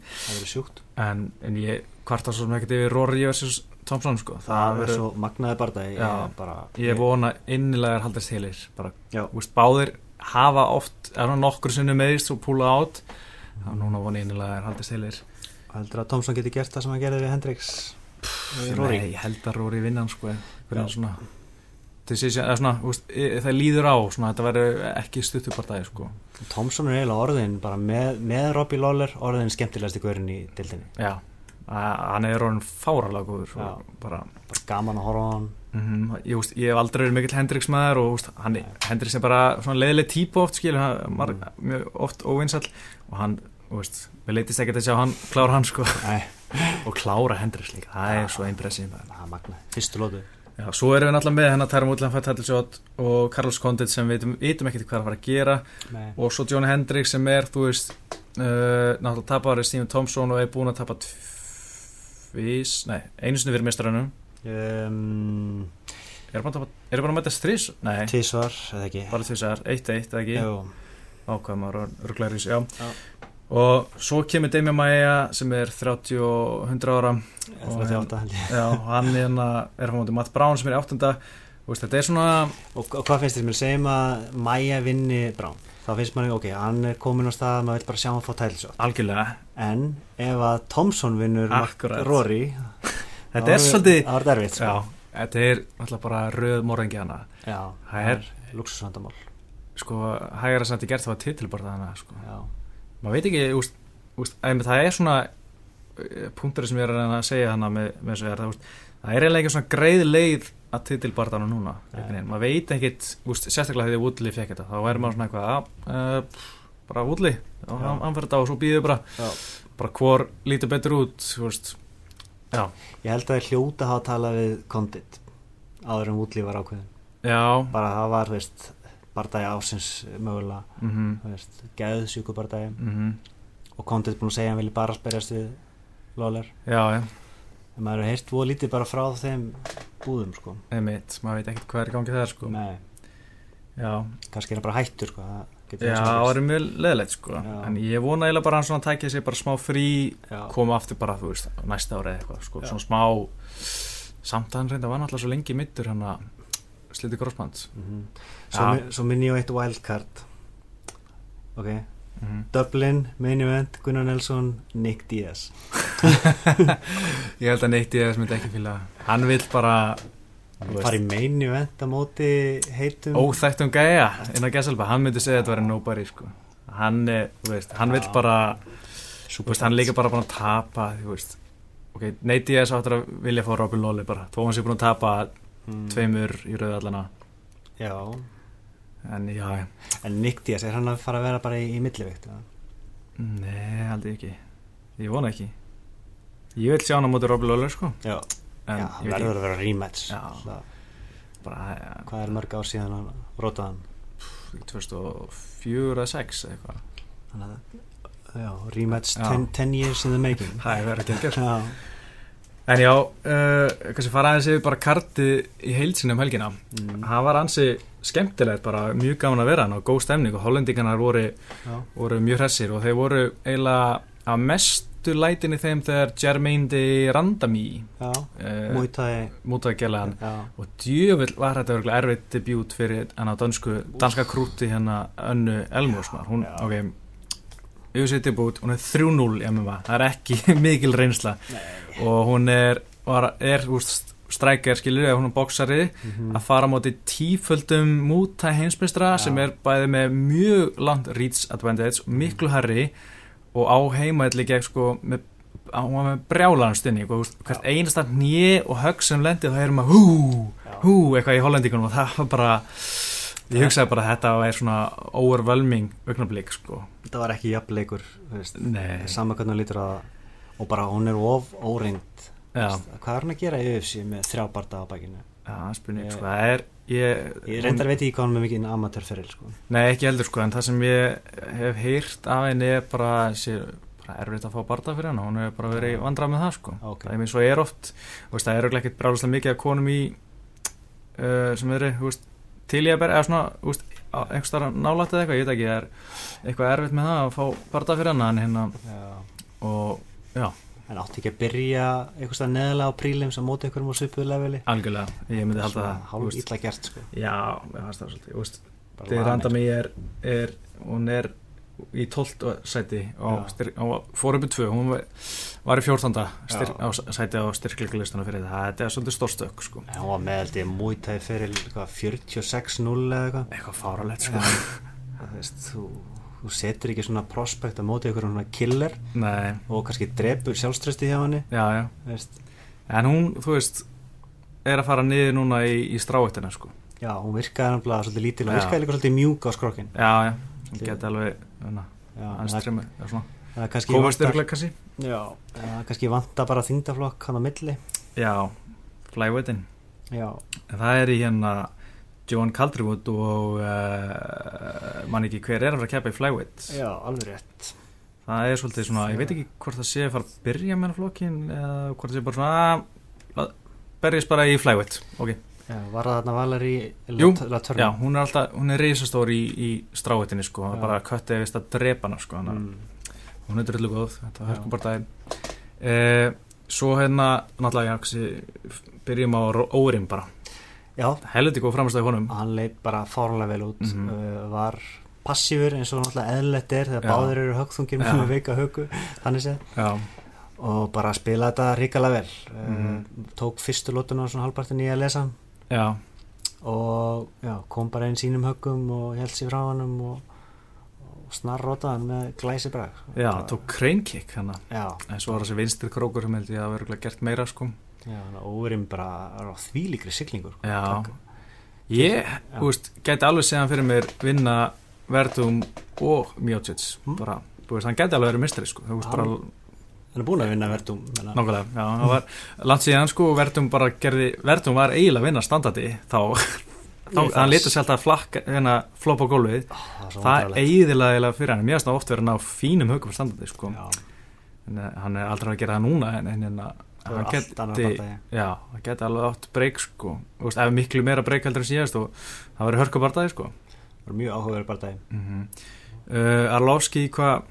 Speaker 1: en, en ég kvarta svo mikið yfir Rory vs. Thompson sko.
Speaker 2: Það verður svo magnaði barndagi
Speaker 1: ég, bara, ég vona innilegar haldast heilir. Bara, úst, báðir hafa oft er hann nokkur sinni meðist og púla átt og núna vona innilegar haldast heilir
Speaker 2: heldur að Thompson geti gert það sem hann gerði við Hendrix?
Speaker 1: Nei, ég held að Róri vinnan sko svona, decision, svona, úst, það líður á svona, þetta verður ekki stuttu barndagi sko.
Speaker 2: Thompson er eiginlega orðin með, með Robbie Lawler orðin skemmtilegast í hverjum í dildinni
Speaker 1: já. Hann er orðin fáralega góður
Speaker 2: Já, bara, bara gaman að horfa á hann.
Speaker 1: Mm -hmm, ég, úst, ég hef aldrei verið mikill Hendriks maður og úst, hann, Hendriks er bara leðileg típa oft skil, hann, mm. mjög oft óvinsall og hann, úst, við leytist ekki að sjá hann klára hann sko. Og klára Hendriks líka, það er svo einpressið
Speaker 2: fyrstu lótu
Speaker 1: Já, svo erum við náttúrulega með hennar Tærum Útland Fættættilsjótt og Carlos Condit sem við vitum ekkert hvað það var að gera. Nei. og svo Johnny Hendricks sem er, þú veist uh, náttúrulega tapari Stephen Thompson og er búin að tapa tvís, nei, einu sinni fyrir mistrannum um, er það bara að mæta strís? Nei,
Speaker 2: tvísvar, eða ekki?
Speaker 1: Bara tvísvar, eitt eitt, eða ekki? Ákvæm að rögglæri já. já og svo kemur Demi Maia sem er 30 og 100 ára.
Speaker 2: 38 held
Speaker 1: ég. Já, hann hérna er á móti Matt Brown sem er 8. Veist, þetta er svona
Speaker 2: og, og hvað finnst þér sem er að segja að Maia vinni Brown? þá finnst maður, ok, hann er komin á stað maður vil bara sjá hann fá tælsjótt
Speaker 1: algjörlega.
Speaker 2: En ef að Thompson vinnur Rory
Speaker 1: þetta er svolítið
Speaker 2: það var derfitt sko.
Speaker 1: þetta er alltaf bara röð morðengi hana.
Speaker 2: Já, það er luxusvandamál
Speaker 1: sko, hægara sem þetta gert það var titilborða hana sko. Maður veit ekki, úst, úst, það er svona eh, punktur sem ég er að segja hana með, með þessu er það, það er eiginlega svona greið leið að titilbartana núna maður veit ekkit, úst, sérstaklega þegar Woodley fekk þetta, þá er maður svona eitthvað að, uh, bara Woodley þetta og svo býður bara bara hvor lítið betur út.
Speaker 2: Já. Ég held að það er hljóta að hafa talað við Condit áður en Woodley var ákveðin
Speaker 1: Já.
Speaker 2: bara það var, veist, bardagi ásins mögulega mm -hmm. geðsjúku bardagi mm -hmm. og Condit búin að segja að hann vilja bara sperjast við Lawler en maður hefur heilt búið lítið bara frá þeim búðum sko
Speaker 1: Einmitt, maður veit ekkert hvað er í gangi það sko
Speaker 2: Nei Já Kannski er það bara hættur sko
Speaker 1: Já, það var mjög leðilegt sko Já. En ég vona eiginlega bara hann svona tækja sig bara smá frí Já. Koma aftur bara, þú veist, næsta ára eða eitthvað sko Já. Svona smá Samt að hann reynda var náttúrulega svo lengi mittur hann að Sliti crossbands mm -hmm.
Speaker 2: Svo, svo minn ég á eitt wildcard. Ok? Mm -hmm. Dublin, main event, Gunnar Nelson Nick Diaz.
Speaker 1: Ég held að Nick Diaz myndi ekki fylga hann vil bara
Speaker 2: fara í main event að móti heitum.
Speaker 1: Óþægtum gæja inn á Gesselba hann myndi segja að þetta verði nobody sko. hann, veist, hann vil bara veist, hann líka bara búin að tapa okay, Nick Diaz áttur að vilja fá Robin Lawley bara. Þó hann sé búin að tapa mm. tveimur í rauðallana
Speaker 2: já
Speaker 1: en já
Speaker 2: en Nick Diaz, er hann að fara að vera bara í, í millivikt?
Speaker 1: Nei, aldrei ekki. Ég vona ekki. Ég vil sjá hann á móti Robbie Lawler sko.
Speaker 2: Já, já verður að vera rematch. Hvað er mörg ár síðan hann rótaðan?
Speaker 1: 2004 eða 6 eitthvað.
Speaker 2: Að rematch 10 years in the making.
Speaker 1: Það er verið að gera En já, uh, kannski fara aðeins yfir bara karti í heilsinu um helgina. Mm. Það var ansi skemmtilegt bara mjög gaman að vera hann og góð stemning og hollendingarnar voru, voru mjög hressir og þeir voru eiginlega að mest bestu lætinni þeim þegar Jermaine de Randami
Speaker 2: uh, mútaði
Speaker 1: gælaðan og djövel var þetta erfitt debut fyrir hana dansku, danska krúti hérna önnu Elmúsmar hún, já. ok auðvitað debut, hún er 3-0 það er ekki mikil reynsla. Nei. Og hún er, var, er úrst strækjar, skilir, eða hún er bóksari mm -hmm. að fara moti tíföldum múta heimsbystra sem er bæði með mjög langt reach advantage, miklu herri og á heimaðli gegn sko með hún var með veist, hvert einasta nýi og högg sem lendi þá erum maður hú, hú, eitthvað í hollendingunum og það var bara ég hugsaði bara að þetta var svona overwhelming augnablík sko.
Speaker 2: Þetta var ekki jafnleikur þú veist,
Speaker 1: Nei,
Speaker 2: sama hvernig hún lítur að og bara hún er of óreind hvað er hún að gera í UFC með þrjá barda á bakinu?
Speaker 1: Já, spurning
Speaker 2: Ég-
Speaker 1: sko, er ég,
Speaker 2: ég reyndar veit ekki hvað hún er mikið amatörferil sko.
Speaker 1: Nei, ekki heldur sko, en það sem ég hef heyrt af henni er bara, sé, bara erfitt að fá barða fyrir henni, hún hefur bara verið vandrað með það sko.
Speaker 2: Ok.
Speaker 1: Það er mér svo er oft, veist, það er auðvitað ekkert bráðslega mikið að konum í, uh, sem eru, til ég að berja, eða svona, veist, á- einhvers þar nálætt eða eitthvað, ég veit ekki, er eitthvað erfitt með það að fá barða fyrir henni, en hérna, og, já,
Speaker 2: en átti ekki að byrja stað neðalega á prílim sem móti einhverjum á svipuðu leveli
Speaker 1: algjörlega, ég myndi halda það,
Speaker 2: hálf illa gert sko.
Speaker 1: já, ég fannst það svolítið, Þegar
Speaker 2: vanir.
Speaker 1: randa mig er, er hún er í 12. sæti á, á fórömmu 2 hún var, í 14. Styr, á sæti á styrkleikulistana fyrir það þetta er svolítið stórstökk sko.
Speaker 2: Hún var með held ég mútæði fyrir 46-0 eða eitthvað
Speaker 1: eitthvað fáralegt sko.
Speaker 2: þú þú, setur ekki svona prospekt að móti einhverjum svona killer
Speaker 1: nei,
Speaker 2: og kannski drepur sjálfströsti hjá henni
Speaker 1: já, já. en hún, þú veist er að fara niður núna í, í stráettina sko.
Speaker 2: já, hún virkaði náttúrulega svolítið lítil og virkaði líka svolítið mjúk á skrokkin
Speaker 1: já, já, hún geti alveg hans
Speaker 2: það er kannski já, kannski vanta bara þingdaflokk hann á milli.
Speaker 1: Já, flyweightin. En það er í hérna Johan Calderwood og uh, mann ekki hver er að fara að keppa í flyweight.
Speaker 2: Já, alveg rétt.
Speaker 1: Það er svolítið svona, ég veit ekki hvort það sé að fara að byrja með flokkin eða hvort það sé bara svona að berjast bara í flyweight. Ok,
Speaker 2: já, var það þarna
Speaker 1: Jú,
Speaker 2: Latörn
Speaker 1: já, hún er alltaf, hún er reisastór í, í strávettinni sko,
Speaker 2: Já.
Speaker 1: bara köttið vist að drepa hana sko, hana,
Speaker 2: mm.
Speaker 1: hún er drullu góð þetta er sko bara daginn. Eh, svo hérna, náttúrulega byrjum á órim bara helviti góð framstæði honum.
Speaker 2: Hann leit bara fárlega vel út.
Speaker 1: Mhm.
Speaker 2: uh, var passífur eins og náttúrulega eðlilegt er þegar
Speaker 1: Já.
Speaker 2: báðir eru högþungir með veika högu þannig séð. Og bara spila þetta ríkala vel.
Speaker 1: Mhm.
Speaker 2: tók fyrstu lótuna svona halvpartin í að lesa
Speaker 1: já,
Speaker 2: og já, kom bara inn sínum höggum og held sér frá hannum og, og snarrótaði hann með glæsi brag.
Speaker 1: Já, tók crane kick hana,
Speaker 2: já,
Speaker 1: en svo var þessi vinstri krókur sem held ég að vera gert meira sko
Speaker 2: úrim bara á þvílíkri siglingur sko.
Speaker 1: Ég, þú veist, gæti alveg segja fyrir mér vinna Verdum og Mjótsits
Speaker 2: Mm.
Speaker 1: bara, þú veist, hann gæti alveg verið mistri sko, þú veist, bara
Speaker 2: hann er búin að vinna verðum
Speaker 1: nákvæmlega, já, það var langt síðan sko, og Verdum bara gerði, Verdum var eiginlega að vinna standardi, þá, þá hann lítið sér alltaf flakka, hérna, flopp á gólfið,
Speaker 2: Ó, það er
Speaker 1: eiginlega fyrir hann, mér finnst það oft verið að ná fínum högum standardi, sko,
Speaker 2: Já,
Speaker 1: en hann er aldrei að gera það núna, en, en, en
Speaker 2: það
Speaker 1: hann geti, já, hann geti alveg átt breyk, sko, þú veist, ef miklu meira breyk heldur en síðast og það verið hörkubardaði, sko.
Speaker 2: Það er mjög áhugaverð bardagi.
Speaker 1: Mm uh, Arlovski hvað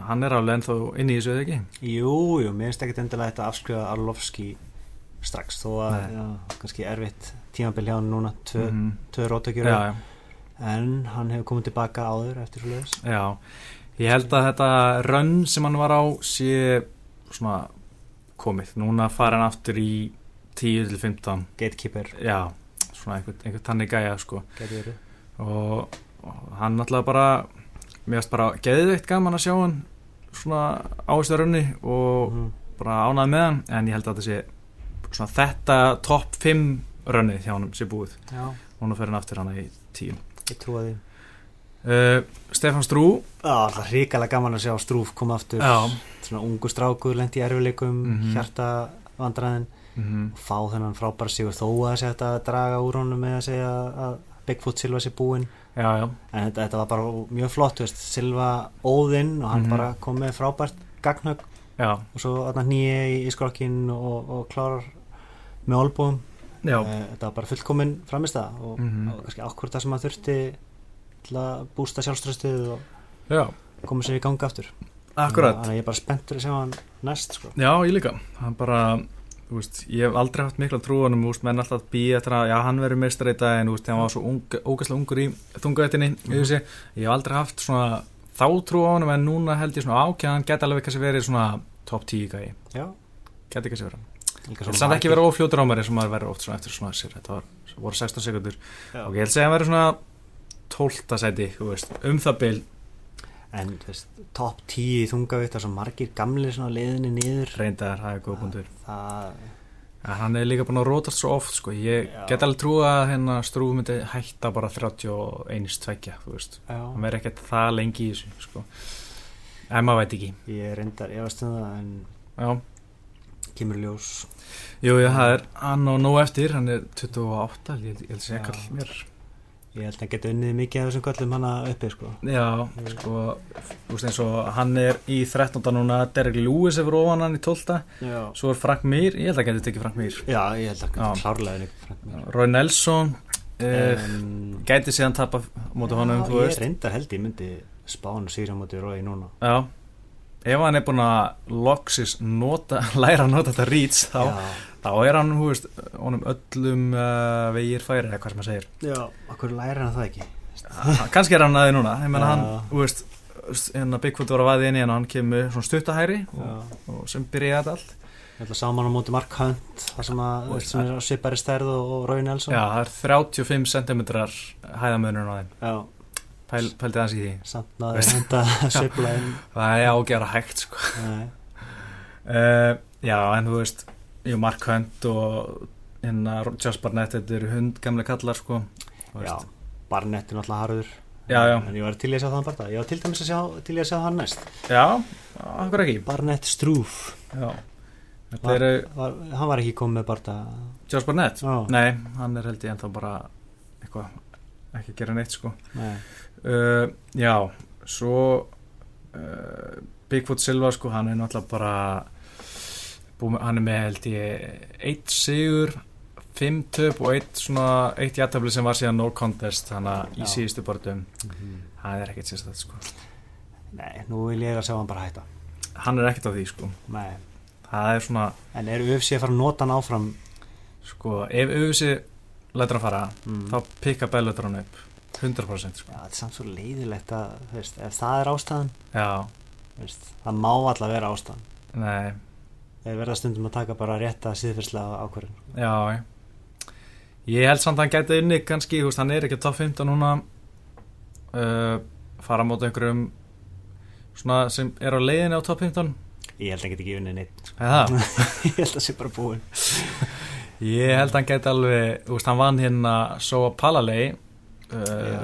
Speaker 1: hann er alveg ennþá inn í þessu eða ekki?
Speaker 2: Jú, jú, mér finnst ekkert endilega þetta að afskrifa Arlovski strax þó að, já, kannski erfitt tímabil hjá hann núna, tvö,
Speaker 1: Mhm.
Speaker 2: tvö rótökjur
Speaker 1: já, já,
Speaker 2: en hann hefur komið tilbaka áður eftir svo leiðis
Speaker 1: já. Ég held að þetta rönn sem hann var á sé svona komið, núna fara hann aftur í 10 til 15
Speaker 2: gatekeeper,
Speaker 1: já, svona einhvern, einhvern tannig gæja sko. Og, og hann náttúrulega bara mér finnst bara geðveikt gaman að sjá hann svona á þessu rönni og
Speaker 2: Mhm.
Speaker 1: bara ánæði með hann en ég held að þetta sé svona þetta topp 5 rönnið hjá hann sé búið.
Speaker 2: Já,
Speaker 1: núna fer hann aftur hann í 10
Speaker 2: ég trúa því.
Speaker 1: Uh, Stefán Strú.
Speaker 2: Já, það er hrikalega gaman að sjá Strúf koma aftur.
Speaker 1: Já
Speaker 2: svona ungu strákur, lendi í erfileikum
Speaker 1: Mhm.
Speaker 2: hjarta vandræðin
Speaker 1: mm
Speaker 2: og fá þennan frábæra sigur þó að sé hægt að draga úr honum með að segja að Bigfoot Silva sé búinn en þetta, þetta var bara mjög flott veist, Silva óðinn og hann
Speaker 1: Mhm.
Speaker 2: bara kom með frábært gagnhögg
Speaker 1: já,
Speaker 2: og svo nýja í, í skrokkin og, og klárar með olbúum
Speaker 1: já.
Speaker 2: þetta var bara fullkomin framist það og,
Speaker 1: Mhm.
Speaker 2: og kannski ákvörð það sem að þurfti til að bústa sjálfströstið og
Speaker 1: já.
Speaker 2: koma sér í ganga aftur
Speaker 1: akkurat.
Speaker 2: Þannig að ég er bara spenntur að sjá hann næst sko.
Speaker 1: já, ég líka. Hann bara þú Veist, ég hef aldrei haft mikla trúanum úst, menn alltaf býja eftir að, já hann verður meistari í dag en úst, hann var svo ung, ógæslega ungur í þungaðettinni, mm
Speaker 2: Mhm.
Speaker 1: ég hef aldrei haft svona þá trú á honum en núna held ég svona ákjæðan hann geti alveg kannski verið svona top 10 gæi,
Speaker 2: já,
Speaker 1: geti kannski verið Það er samt ekki verið ófljótur á mér og maður verður oft svona eftir svona sér, þetta var, voru 16 sekundur og ég held segja
Speaker 2: en veist, top 10 í þungavitt og svo margir gamlir svona leiðinni niður.
Speaker 1: Reyndar, það er góð punktur.
Speaker 2: það,
Speaker 1: ja, hann er líka búin að rótast svo oft sko. ég
Speaker 2: Já.
Speaker 1: get alveg trú að hérna strúf myndi hætta bara 31 tveggja, þú veist.
Speaker 2: Já,
Speaker 1: hann verður ekkert það lengi í þessu sko. en maður veit ekki.
Speaker 2: Ég reyndar efast um það en
Speaker 1: já,
Speaker 2: kemur ljós.
Speaker 1: Jú, já, það er hann og nóg eftir, hann er 28 ég, held- ég að segja kall mér
Speaker 2: ég held að hann geti unnið mikið af þessum köllum hana uppi sko.
Speaker 1: Já, sko þú veist eins og hann er í 13. núna Derek Lewis er fyrir ofan hann í 12.
Speaker 2: já,
Speaker 1: svo er Frank Mir, ég held að geti tekið Frank Mir.
Speaker 2: Já ég held að
Speaker 1: Já.
Speaker 2: hann klárlega unnið
Speaker 1: Roy Nelson uh,
Speaker 2: um,
Speaker 1: gæti síðan tapa móti honum, þú
Speaker 2: ég
Speaker 1: veist.
Speaker 2: reyndar held ég myndi spána sýra mútið rói núna.
Speaker 1: Já, ef hann er búin að loksis nota, læra að nota þetta reach þá,
Speaker 2: já,
Speaker 1: þá er hann, hú veist, honum öllum uh, vegir færi, eða hvað sem maður segir.
Speaker 2: Já, okkur læra hann það ekki?
Speaker 1: Ah, kannski er hann aðeins núna, ég menna hann, hú veist hérna Bigfoot var að vaði inn í hann og hann kemur svona stuttahæri og, og sem byrjaði þetta allt.
Speaker 2: Ég ætla að saman á móti Mark Hunt það sem, að,
Speaker 1: Og-
Speaker 2: sem er á svipari stærð og, og Rói Nelson.
Speaker 1: Já, það er 35 cm hæðamönur á þeim,
Speaker 2: Já,
Speaker 1: Pæl, pældi hans í því.
Speaker 2: Samt
Speaker 1: Veist.
Speaker 2: henda svipla inn
Speaker 1: það er ágjara hægt, sko.
Speaker 2: Nei,
Speaker 1: uh, Já, en þú veist jú, Mark Hunt og hérna Josh Barnett, þetta eru hundgamle kallar, sko.
Speaker 2: Já. Barnett er náttúrulega harður.
Speaker 1: Já, já.
Speaker 2: En ég var til í að sjá þann bara Ég var til dæmis að sjá, til í að sjá hann næst.
Speaker 1: Já, okkur ekki.
Speaker 2: Barnett var, var, Hann var ekki komið bara
Speaker 1: Josh Barnett?
Speaker 2: Já.
Speaker 1: Nei, hann er held ég ennþá bara eitthvað, ekki gera neitt sko.
Speaker 2: Nei,
Speaker 1: uh, Já, svo uh, Bigfoot Silva sko, hann er náttúrulega bara búið, hann er með held ég eitt sigur fimm töp og eitt svona eitt jættabli sem var síðan no contest þannig að í síðustu bortum.
Speaker 2: Mhm.
Speaker 1: það er ekkert sérstætt sko.
Speaker 2: Nei, nú vil ég að sjá hann bara hætta.
Speaker 1: Hann er ekkert á því sko.
Speaker 2: Nei,
Speaker 1: það er svona
Speaker 2: en er UFC að fara að nota hann áfram?
Speaker 1: Sko, ef auðvisi lætur hann fara
Speaker 2: mm.
Speaker 1: þá pikka Bellator hann upp 100% sko.
Speaker 2: Já, þetta er samt svo leiðilegt að þú veist, ef það er ástæðan.
Speaker 1: Já,
Speaker 2: veist, það má alltaf vera ástæðan.
Speaker 1: Nei,
Speaker 2: þeir verða stundum að taka bara rétta síðfyrslega ákvörðin
Speaker 1: já ég held samt að hann gæti inni kannski, veist, hann er ekki top 15 núna. Uh, fara móti einhverjum svona sem er á leiðinni á top 15
Speaker 2: ég held að hann geti ekki unnið neitt
Speaker 1: eða,
Speaker 2: ég held að það sé bara búin
Speaker 1: ég held að hann gæti alveg veist, hann vann hérna Soa Palalei uh,
Speaker 2: Já.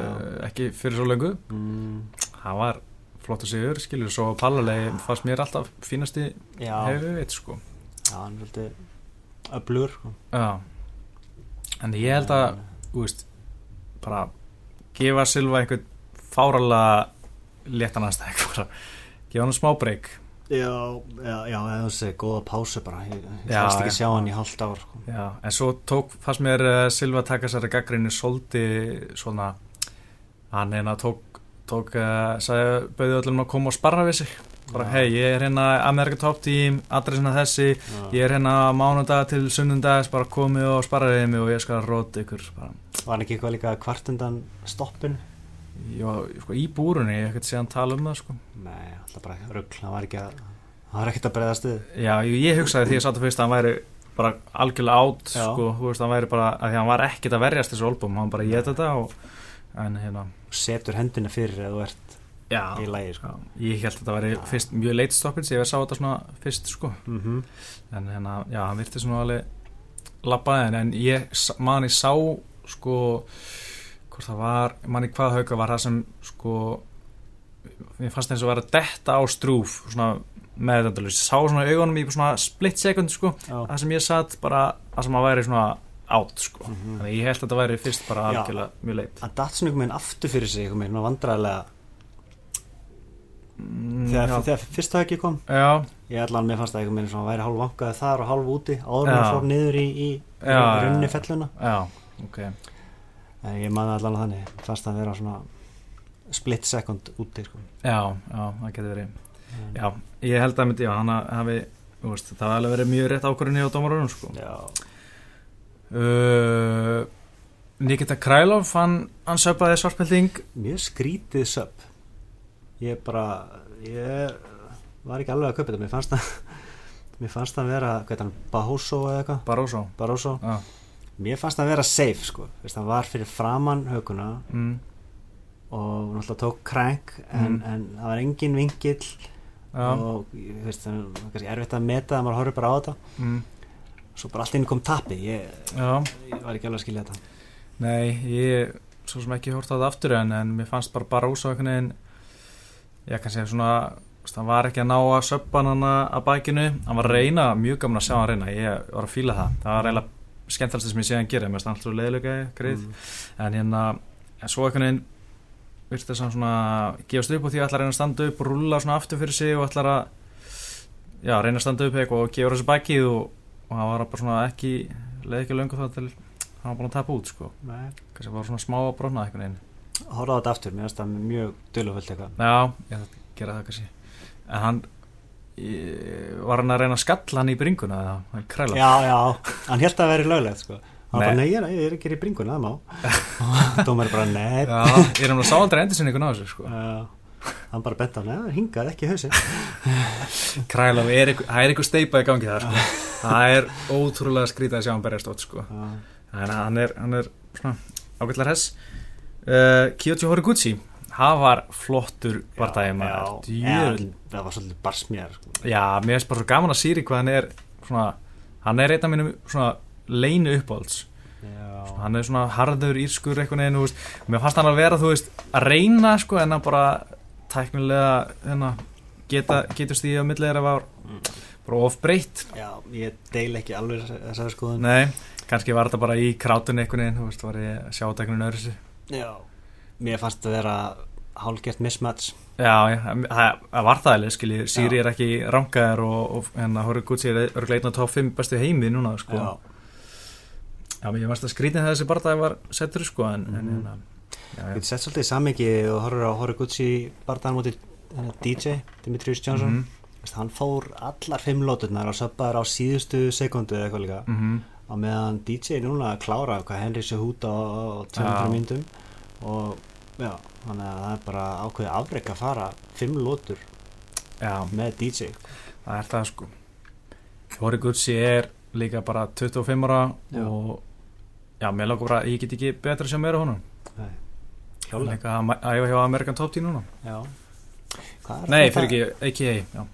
Speaker 1: ekki fyrir svo löngu.
Speaker 2: Mm,
Speaker 1: hann var flottu sigur, skilur, Soa Palalei fannst mér alltaf fínasti hefur veit, sko.
Speaker 2: Já, hann svolítið öblur sko.
Speaker 1: Já. En ég held að, þú veist bara gefa Silva einhvern fáralega léttan aðstæk bara. Gefa hann smá breyk
Speaker 2: já, já, já, þú segir góða pásu bara. Ég, fannst ekki
Speaker 1: já.
Speaker 2: sjá hann í hálft ár sko.
Speaker 1: Já, en svo tók, fannst mér uh, Silva taka sér að gaggrinni soldi svona. Hann hérna tók, tók uh, sagði, bauði öllum að koma og sparra við sig bara,
Speaker 2: Já.
Speaker 1: hei, ég er hérna Amerika Top Team adressina þessi,
Speaker 2: Já.
Speaker 1: ég er hérna mánudag til sunnundags, bara komið og sparraðið mig og ég skal róta ykkur bara
Speaker 2: var ekki eitthvað líka kvart undan stoppin
Speaker 1: ég var sko, í búrunni, ég hef ekkert séðan tala um það sko.
Speaker 2: nei, alltaf bara rugl hann var ekki að að breyða stuð
Speaker 1: Já, ég, ég hugsaði því að satt að fyrst að hann væri bara algjörlega átt
Speaker 2: Já.
Speaker 1: sko, þú veist, hann væri bara, að því hann var ekkert að verjast þessu album, hann bara geta þetta og, en hérna,
Speaker 2: setur hendina fyrir eða þú ert
Speaker 1: já,
Speaker 2: í lægi sko.
Speaker 1: ég held að þetta
Speaker 2: Já.
Speaker 1: fyrst mjög late stoppins, ég sá þetta svona fyrst sko,
Speaker 2: mm -hmm.
Speaker 1: en hérna, já, hann virti svona alveg labbaði en, en ég s- man ég sá sko hvort það var, man ég hvað hauka var það sem sko mér fannst eins og var að detta á strúf svona meðvendalust, sá svona augunum í svona split second sko það sem ég satt bara það sem að væri svona átt sko.
Speaker 2: Mhm.
Speaker 1: þannig að ég held að þetta væri fyrst bara
Speaker 2: Já.
Speaker 1: algjörlega mjög leitt
Speaker 2: svona einhvern veginn aftur fyrir sig einhvern veginn vandræðilega
Speaker 1: mm,
Speaker 2: þegar,
Speaker 1: já,
Speaker 2: þegar fyrsta höggi kom.
Speaker 1: Já,
Speaker 2: ég ætla hann með fannst að einhvern veginn svona væri hálf vankaði þar og hálf úti áður en
Speaker 1: Já.
Speaker 2: hann fór niður í, í, í
Speaker 1: Já,
Speaker 2: runni
Speaker 1: já.
Speaker 2: felluna.
Speaker 1: Já, ok.
Speaker 2: En ég man allan að þannig. Fannst að vera svona split second úti sko.
Speaker 1: já, já, það getur verið.
Speaker 2: En-
Speaker 1: já, ég held að myndi, já, hann hafi veist, það hafi alveg verið mjög rétt ákvörðinni á dómarunum sko.
Speaker 2: Já,
Speaker 1: uh, Nikita Krælov hann, hann söpaði svartpelding.
Speaker 2: Mjög skrítið sub ég bara ég var ekki alveg að kaupa þetta. Mér fannst það mér fannst það vera, hvað heit hann, Bahoso eða eitthvað?
Speaker 1: Barroso.
Speaker 2: Barroso,
Speaker 1: já,
Speaker 2: mér fannst það vera safe sko, Veist, hann var fyrir framann höguna
Speaker 1: mm,
Speaker 2: og náttúrulega tók crank en,
Speaker 1: Mm.
Speaker 2: en það var engin vingill
Speaker 1: Já,
Speaker 2: og ég veist, það var kannski erfitt að meta að maður horfður bara á þetta.
Speaker 1: Mm,
Speaker 2: svo bara allt inn kom tappi ég, ég var ekki alveg að skilja þetta.
Speaker 1: Nei, ég svo sem ekki hórt á það aftur en, en mér fannst bara bara veginn ég kann segja svona hann var ekki að ná að söppa hann að bækinu, hann var að reyna mjög gaman að sjá hann reyna, ég var að fíla það. Það var eiginlega skemmtilegst sem ég sé hann gera mér stann alltaf leiðilega greið
Speaker 2: Mm.
Speaker 1: en hérna, en svo einhvern veginn virti þess að svona gefast upp og því að ætla að reyna að standa upp og rúlla svona aftur fyrir sig og ætla að já, reyna að standa upp eitthvað og gefa þessu bækið og, og hann var bara svona ekki leið ekki löngu þá til hann var búin að tapa út sko. Kannski var svona smá að brotna einhvern veginn.
Speaker 2: Horfðu á þetta aftur, mér finnst það mjög dölufullt eitthvað.
Speaker 1: Já, ég ætla að gera það kannski. En hann ég, var hann að reyna að skalla hann í bringuna eða hann kræla?
Speaker 2: Já, já, hann held að vera löglegt sko. hann bara, nei, ég er, ekki í bringuna, það má. Og dómar bara, nei.
Speaker 1: Já, ég er um að sá aldrei endur sinni einhvern á þessu sko.
Speaker 2: Já. Hann bara á, nei, það er hingað ekki hausin
Speaker 1: einhver- það er eitthvað steipa í gangi þar sko. það er ótrúlega skrítið að sjá hann berjast ótt sko. En hann er, hann er svona ágætlar hess uh, Kyoto Horiguchi hann var flottur
Speaker 2: en það var svolítið barsmjar sko.
Speaker 1: Já, mér finnst bara svo gaman að sýri hvað hann er svona, hann er einn af mínum svona leinu uppáhalds.
Speaker 2: Já,
Speaker 1: hann er svona harður írskur eitthvað veist, mér fannst hann að vera þú veist, að reyna sko en að bara tæknilega hérna, geta, getur stíði á millið er að var bara of breytt.
Speaker 2: Já, ég deil ekki alveg þessari skoðun.
Speaker 1: Nei, kannski var þetta bara í krátun eitthvað neginn, þú veist, var ég að sjá tækninu öðru sig
Speaker 2: já, mér fannst það vera hálgert mismatch.
Speaker 1: Já, já, það það var það alveg, skilji, Sýri er ekki rangaðar og, og hérna Horiguchi er örglega einn á top 5 bestu heimi núna, sko.
Speaker 2: já,
Speaker 1: Já, mér varst að skrýtin þegar þessi barndagi var settur sko en, en
Speaker 2: Mhm.
Speaker 1: hérna
Speaker 2: get sett svolítið í sammingi og horfur á Horiguchi barðan mútið DJ, Dimitrius Johnson.
Speaker 1: Mhm,
Speaker 2: Vist, hann fór allar fimm lóturnar og söppaður á síðustu sekundu eða eitthvað líka.
Speaker 1: Mhm,
Speaker 2: á meðan DJ núna að klára hvað Henry sé húta á 200
Speaker 1: Já.
Speaker 2: myndum og já, þannig að það er bara ákveðið afrek að fara fimm lótur með DJ
Speaker 1: það er það sko. Horiguchi er líka bara 25 ára
Speaker 2: Já.
Speaker 1: og já, mér langar bara, ég get ekki betra sem meira honum.
Speaker 2: Nei.
Speaker 1: Hann er eitthvað að æfa hjá Amerikan Top Team núna.
Speaker 2: Já. Hvað er
Speaker 1: Nei,
Speaker 2: þetta?
Speaker 1: fyrir ekki, já.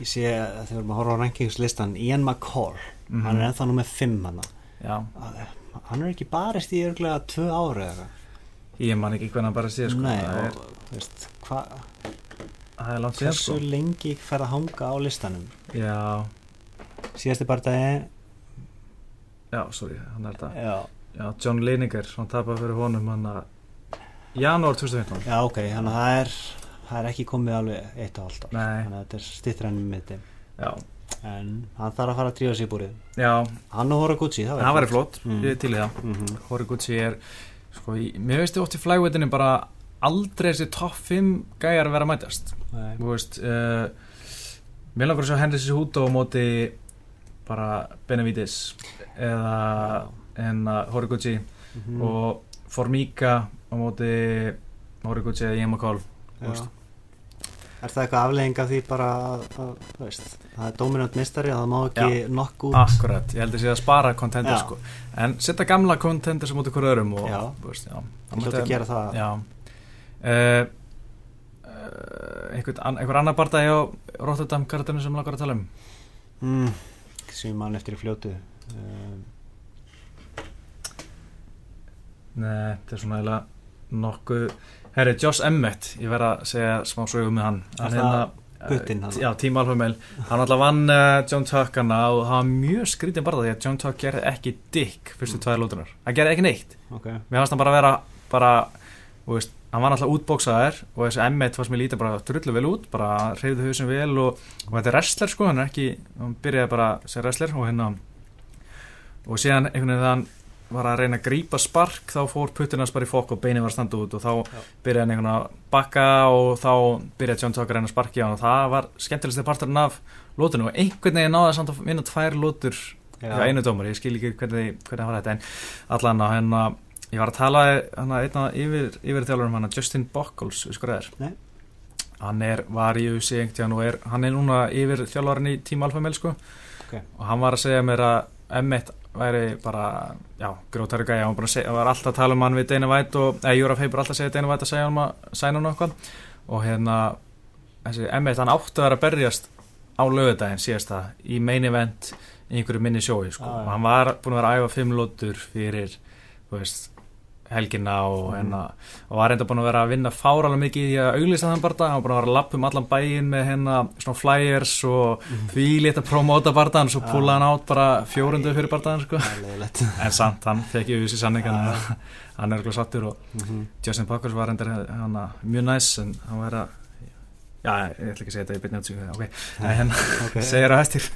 Speaker 2: Ég sé að þegar að horfa á rankingslistan Ian McCall,
Speaker 1: Mhm.
Speaker 2: hann er ennþá nú með fimm hann
Speaker 1: já,
Speaker 2: hann er ekki barist í örglega tvö ári eða
Speaker 1: ég man ekki hvernig hann bara sé sko.
Speaker 2: Nei,
Speaker 1: það, er,
Speaker 2: og veist,
Speaker 1: það er langt síðan
Speaker 2: hversu
Speaker 1: sko.
Speaker 2: lengi fer að hanga á listanum?
Speaker 1: Já,
Speaker 2: síðasti bardagi?
Speaker 1: Já, sorry, hann er þetta.
Speaker 2: Já,
Speaker 1: Já, John Lineker, hann tapaði fyrir honum hann að janúar 2015
Speaker 2: já ok, þannig að það er það er ekki komið alveg eitt og halvt þannig að þetta er mitti
Speaker 1: Já,
Speaker 2: en hann þarf að fara að sig í búrið.
Speaker 1: Já,
Speaker 2: hann og Horiguchi, það
Speaker 1: það væri flott.
Speaker 2: Mm.
Speaker 1: til í það.
Speaker 2: Mm
Speaker 1: Horiguchi er sko, í, mér veist ég oft í flagveitinu bara aldrei þessi topp 5 gæjar að vera að mætast.
Speaker 2: -hmm.
Speaker 1: þú veist uh, mér langar að sjá Henry Cejudo á móti bara Benavides eða en að Horiguchi
Speaker 2: Mhm.
Speaker 1: og Formiga á móti Horiguchi eða veist.
Speaker 2: Er það eitthvað aflegging af því bara að, að það er dominant mistari og það má ekki nokk út
Speaker 1: Akkurat, ég held að sé að spara contender
Speaker 2: Já.
Speaker 1: sko. en setja gamla contender sem móti hverju öðrum og,
Speaker 2: Já.
Speaker 1: veist, já,
Speaker 2: Það hljóti að gera það
Speaker 1: já. Uh, uh, einhver, an, einhver annar barndagi á Rotterdam karatinu sem langar að tala um
Speaker 2: mm, sem mann eftir í fljótu um,
Speaker 1: Nei, þetta er svona eiginlega nokkuð Herri, Josh Emmett, ég verð að segja smá sögum með hann. Hann
Speaker 2: það
Speaker 1: hérna-
Speaker 2: Putin, hann?
Speaker 1: Já, Alpha Male. Hann alltaf vann uh, John Tuck hana og það var mjög skrítið bara því að John Tuck gerði ekki dick fyrstu
Speaker 2: Mm.
Speaker 1: tvær lótunar Hann gerði ekki neitt.
Speaker 2: Ok,
Speaker 1: Mér fannst hann bara vera bara, veist, hann var alltaf útbóksaðar og þessi Emmett fannst mér lítið bara drullu vel út bara reyði hausin vel og, og þetta er wrestler sko, hann er ekki hann byrjaði bara sem wrestler og hérna og síðan einhvern veginn hann var að reyna að grípa spark þá fór puttinans bara í fokk og beinin var að standa út og þá
Speaker 2: Já.
Speaker 1: byrjaði hann einhvern að bakka og þá byrjaði John Tucker að reyna að sparki á hann og það var skemmtilegst parturinn af lótunum og einhvern veginn náði samt að vinna tvær lótur
Speaker 2: Já,
Speaker 1: einu dómar, ég skil ekki hvernig, hvernig það var þetta en allan á hérna ég var að tala hérna einna yfir, yfir þjálfurum hann Justin Bockles, við sko það er? Hann er, var í einhvern og er, hann er núna yfir þjálfarinn í Team Alpha Male sko.
Speaker 2: Ok.
Speaker 1: og hann var að segja mér að M1 væri bara, já, grótari gæja hann var, segja, var alltaf að tala um hann við Dana White og, eða Júraf Heipur alltaf segja Dana White að segja hann að sæna hann eitthvað og hérna þessi M1, hann átti að vera að berjast á lögudaginn síðast það í main event í einhverju minni sjói sko.
Speaker 2: Já, já.
Speaker 1: og hann var búin að vera að æfa fimm lótur fyrir, þú veist helgina og,
Speaker 2: Mhm.
Speaker 1: hérna, og var reynda búin að vera að vinna fáralega mikið í að auglýsa þann barða, hann var búin að vera að lappa um allan bæinn með hérna svona flyers og því létt að promóta barðan svo
Speaker 2: Mhm. Já.
Speaker 1: púla hann át bara fjórundu fyrir barðan sko.
Speaker 2: Það
Speaker 1: en samt, hann fekk yfir sér sanningan
Speaker 2: Já.
Speaker 1: hann er okkur sattur og
Speaker 2: Mhm.
Speaker 1: Justin Parkers var reyndar hana, mjög næs en hann var að já, ég ætla ekki að segja þetta í byrni átsvíku ok, en hérna,
Speaker 2: Ok.
Speaker 1: segir að hæstir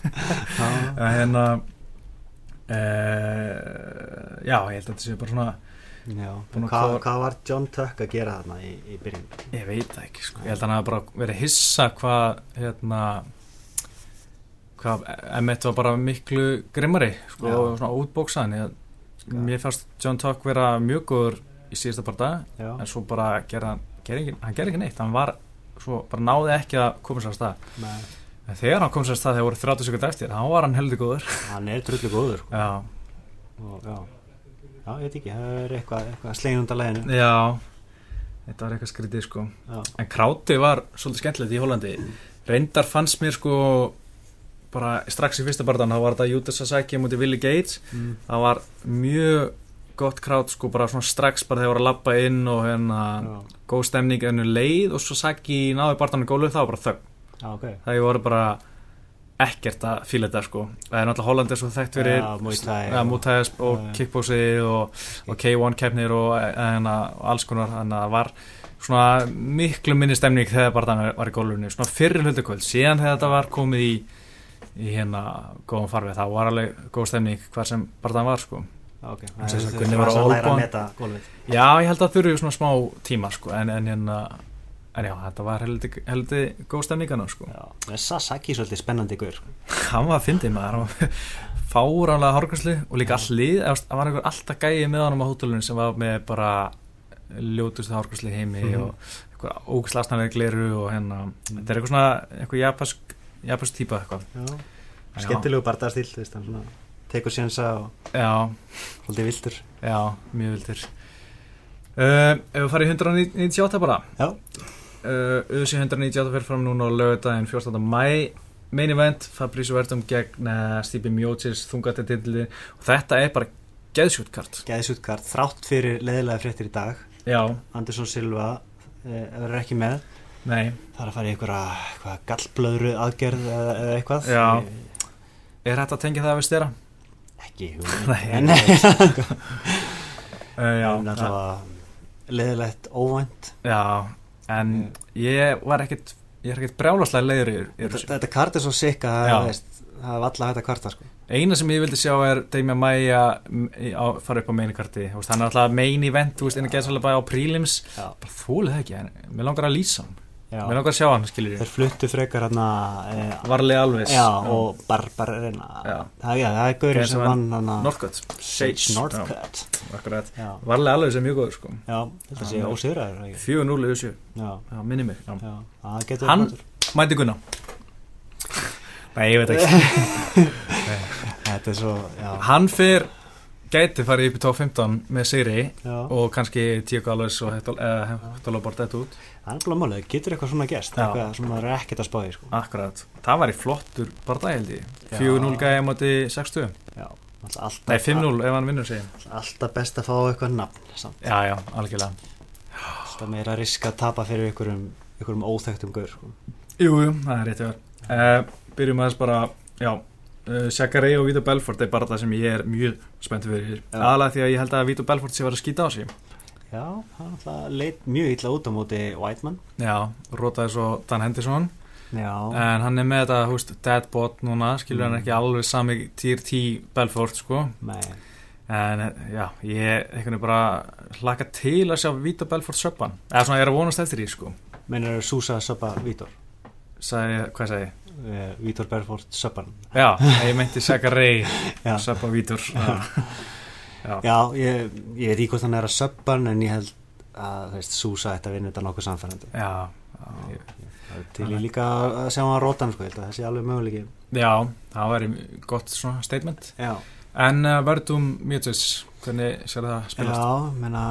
Speaker 2: Já.
Speaker 1: en hérna uh, já, ég held að þetta sé bara svona
Speaker 2: Já, hvað, hvað var John Tuck að gera þarna í, í byrjun?
Speaker 1: ég veit það ekki, sko, ég held að hann hafa bara verið hissa hvað hérna hvað M1 var bara miklu grimmari, sko,
Speaker 2: Já.
Speaker 1: og svona útbóksaðan ég, mér fannst John Tuck vera mjög góður í síðasta barða
Speaker 2: Já,
Speaker 1: en svo bara gerði hann gerði ekki, hann gerði ekki neitt, hann var svo bara náði ekki að koma sér að stað.
Speaker 2: Nei,
Speaker 1: en þegar hann kom sér að stað þegar voru 30 sekund eftir þá var hann heldur góður.
Speaker 2: Hann er drullu góður sko.
Speaker 1: já,
Speaker 2: og, já. Já, ég veit ekki, það er eitthvað, eitthvað læginu
Speaker 1: já þetta var eitthvað skrítið sko.
Speaker 2: Já,
Speaker 1: en Kráti var svolítið skemmtilegt í Hollandi. Reyndar fannst mér sko bara strax í fyrsta barðan þá var þetta Júta Sasaki mútið Willi Gates.
Speaker 2: Mm.
Speaker 1: það var mjög gott krát sko bara svona strax bara þegar voru að lappa inn og hérna góð stemning ennu leið og svo Saki náði barðan í gólu það var bara þögn.
Speaker 2: Já, ok.
Speaker 1: Það voru bara ekkert að fíla þetta sko. Það er náttúrulega Holland er svo þekkt fyrir
Speaker 2: Muay Thai
Speaker 1: ja,
Speaker 2: og- Já.
Speaker 1: kickbósi og, og K1 keppnir og, og alls konar þannig að það var svona miklu minni stemning þegar bara það var í gólunni svona fyrir hlutu kvöld, síðan þegar þetta var komið í, í hérna góðum farfið, þá var alveg góð stemning hver sem bara það var sko.
Speaker 2: Já, ok,
Speaker 1: Eins og
Speaker 2: það
Speaker 1: var
Speaker 2: að
Speaker 1: á
Speaker 2: læra að meta gólfið.
Speaker 1: Já, ég held að þurfi svona smá tíma sko en, en hérna en já, þetta var heldur, heldur góð stemningana sko.
Speaker 2: Já, með Sasaki svolítið spennandi gaur sko.
Speaker 1: hann var að fyndið maður. Hann var fáránlega hárgræslu og líka all lið eða, það var einhver alltaf gæið með honum á hótelunum sem var með bara ljótustu hárgræslu í heimi
Speaker 2: Mhm.
Speaker 1: og eitthvað ógislasnarlega gleru og hérna þetta er eitthvað svona eitthvað japask japask típa eitthvað.
Speaker 2: Já, skemmtilegu barndastíl þú veist, hann svona tekur sénsa og
Speaker 1: já,
Speaker 2: svolítið viltur.
Speaker 1: Já, mjög vildur uh, ef við farið í 198 bara.
Speaker 2: Já,
Speaker 1: uh, UC 198 fyrir fram núna á lögudaginn 14. mæ main event, Fabrício Verdum gegn uh, Stipe Miocic, þungatendildi og þetta er bara geðsjútkart
Speaker 2: geðsútkart, þrátt fyrir leðilega fréttir í dag.
Speaker 1: Já,
Speaker 2: Andersson Silva eh, verður ekki með.
Speaker 1: Nei,
Speaker 2: það er að fara í einhverja gallblöðru aðgerð eða, eða eitthvað.
Speaker 1: Já. Er þetta að tengja það við stera?
Speaker 2: ekki
Speaker 1: Uh,
Speaker 2: leðilegt óvænt.
Speaker 1: Já, en ég var ekkit ég er ekkit brjálaslega leiður
Speaker 2: þetta, þetta kart er svo sikk að það er alltaf hægt að kvarta sko.
Speaker 1: eina sem ég vildi sjá er Damian Maia m- í- á- fara upp á meinikarti hann er alltaf main event, þú veist, innan geðsvælega bara á bara þúlið það ekki, en mér langar að lýsa hann. Mér langar að sjá hann, skiljur
Speaker 2: þeir fluttu frekar hann að
Speaker 1: Varlega alveg
Speaker 2: já, og Barbar reyna
Speaker 1: Já.
Speaker 2: það, já, það er gaurinn
Speaker 1: Gaurinn
Speaker 2: sem vann hann að
Speaker 1: Northcutt,
Speaker 2: Sage Northcutt.
Speaker 1: akkurat.
Speaker 2: já,
Speaker 1: Varlega alveg sem mjög góður sko.
Speaker 2: Já, þetta sé
Speaker 1: Hann er-
Speaker 2: ósigraður ekki?
Speaker 1: 4-0 yfir 7,
Speaker 2: já,
Speaker 1: já, minni mig. Já.
Speaker 2: já, það getur
Speaker 1: Hann-
Speaker 2: flottur.
Speaker 1: Mæti Gunna Nei, ég veit ekki.
Speaker 2: Þetta er svo, já,
Speaker 1: Hann fyrr gæti farið upp í top 15 með Sigri
Speaker 2: já.
Speaker 1: og kannski Tíu Galvez og Hector Lobart þetta út
Speaker 2: það er bara málið, getur eitthvað svona gest
Speaker 1: Já.
Speaker 2: eitthvað sem maður er ekkert að spáði sko.
Speaker 1: Akkurat, það var í flottur
Speaker 2: Já.
Speaker 1: 4-0 gæði á móti 60
Speaker 2: já, alltaf, alltaf,
Speaker 1: Nei, 5-0 ef hann vinnur sig
Speaker 2: alltaf best að fá eitthvað nafn samt.
Speaker 1: Já, já, algjörlega
Speaker 2: alltaf meira risk að tapa fyrir einhverjum, einhverjum óþekktum gaur sko.
Speaker 1: Jú, jú, það er rétt uh, Byrjum aðeins bara, já uh, Shakari og Vito Belfort er bara það sem ég er mjög spennt fyrir aðalega því að ég held að Vito Belfort sé að vera að skýta á sig
Speaker 2: já, það er alltaf leit mjög illa út á móti Whiteman.
Speaker 1: Já, rótaði svo Dan Henderson.
Speaker 2: Já,
Speaker 1: en hann er með þetta, hú veist, deadbot núna skilur hann
Speaker 2: Mm.
Speaker 1: ekki alveg sami tier 10 Belfort, sko.
Speaker 2: Nei.
Speaker 1: En já, ég einhvern veginn bara hlaka til að sjá Vito Belfort söppan eða svona, ég er að vonast eftir því, sko.
Speaker 2: Meinar er Súsa Söpa Vítor?
Speaker 1: Sagði, hvað ég?
Speaker 2: uh, Vítor Berford Söpan
Speaker 1: Já, ég meinti Shakari
Speaker 2: Já.
Speaker 1: söppa Vítor. já. Já.
Speaker 2: já, ég, ég veit ekki hvort hann er að Söpan en ég held að veist, Súsa ætti að vinna þetta nokkuð samfærandi
Speaker 1: Já, já, ég-
Speaker 2: er til ég líka að sjá hann rótan sko, ég held að það sé alveg möguleiki.
Speaker 1: Já, það væri gott svona statement.
Speaker 2: Já,
Speaker 1: En uh, Verdum Mjötus, hvernig sér það spilast?
Speaker 2: Já, menna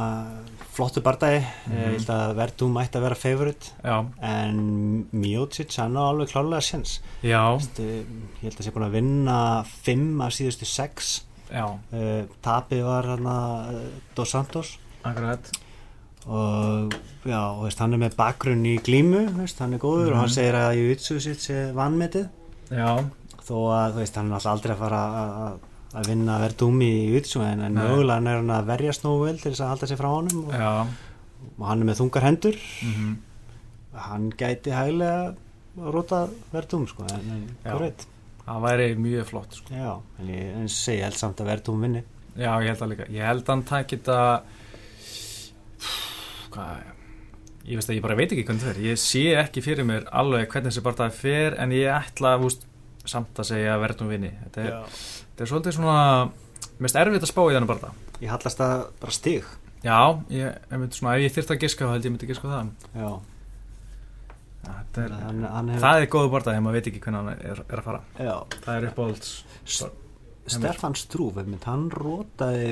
Speaker 2: flottu bardagi,
Speaker 1: Mhm.
Speaker 2: ég held að Verdum mætti að vera favorite.
Speaker 1: Já,
Speaker 2: en Miocic hann á alveg klálega Veistu, ég held að sé búin að vinna fimm af síðustu sex.
Speaker 1: já,
Speaker 2: uh, tapið var hann uh, Dos Santos.
Speaker 1: Akkurat.
Speaker 2: Og já, veist, hann er með bakgrunn í glímu, veist, hann er góður og hann
Speaker 1: Mhm.
Speaker 2: segir að Jujutsu sitt sé vannmetið þó að veist, hann er alltaf aldrei að fara að- að að vinna Verdum í Jujutsu en, en mögulega er hann að verjast nógu vel til þess að halda sig frá honum og, og hann er með þungar hendur.
Speaker 1: Mm
Speaker 2: hann gæti hæglega róta Verdum sko, en, en
Speaker 1: Það væri mjög flott sko.
Speaker 2: já, en ég segi, ég held samt að Verdum vinni
Speaker 1: Já, ég held það líka. Ég held að hann tæki þetta Hvað Ég veist að ég bara veit ekki hvernig það er Ég sé ekki fyrir mér alveg hvernig þessi bara fer En ég ætla úst, samt að segja að verðum vinni. Þetta er, þetta er svolítið svona Mest erfitt að spá í þennan bara
Speaker 2: ég hallast að bara stig.
Speaker 1: Já, ég, ég myndi svona, ef ég þyrfti að giska þá held ég myndi giska á það.
Speaker 2: Já,
Speaker 1: er,
Speaker 2: hann, hann hefur
Speaker 1: Það er góðu bara þegar maður veit ekki hvernig hann er, er að fara.
Speaker 2: Já,
Speaker 1: Það er uppáhalds
Speaker 2: Stefan Strúf, hann rótaði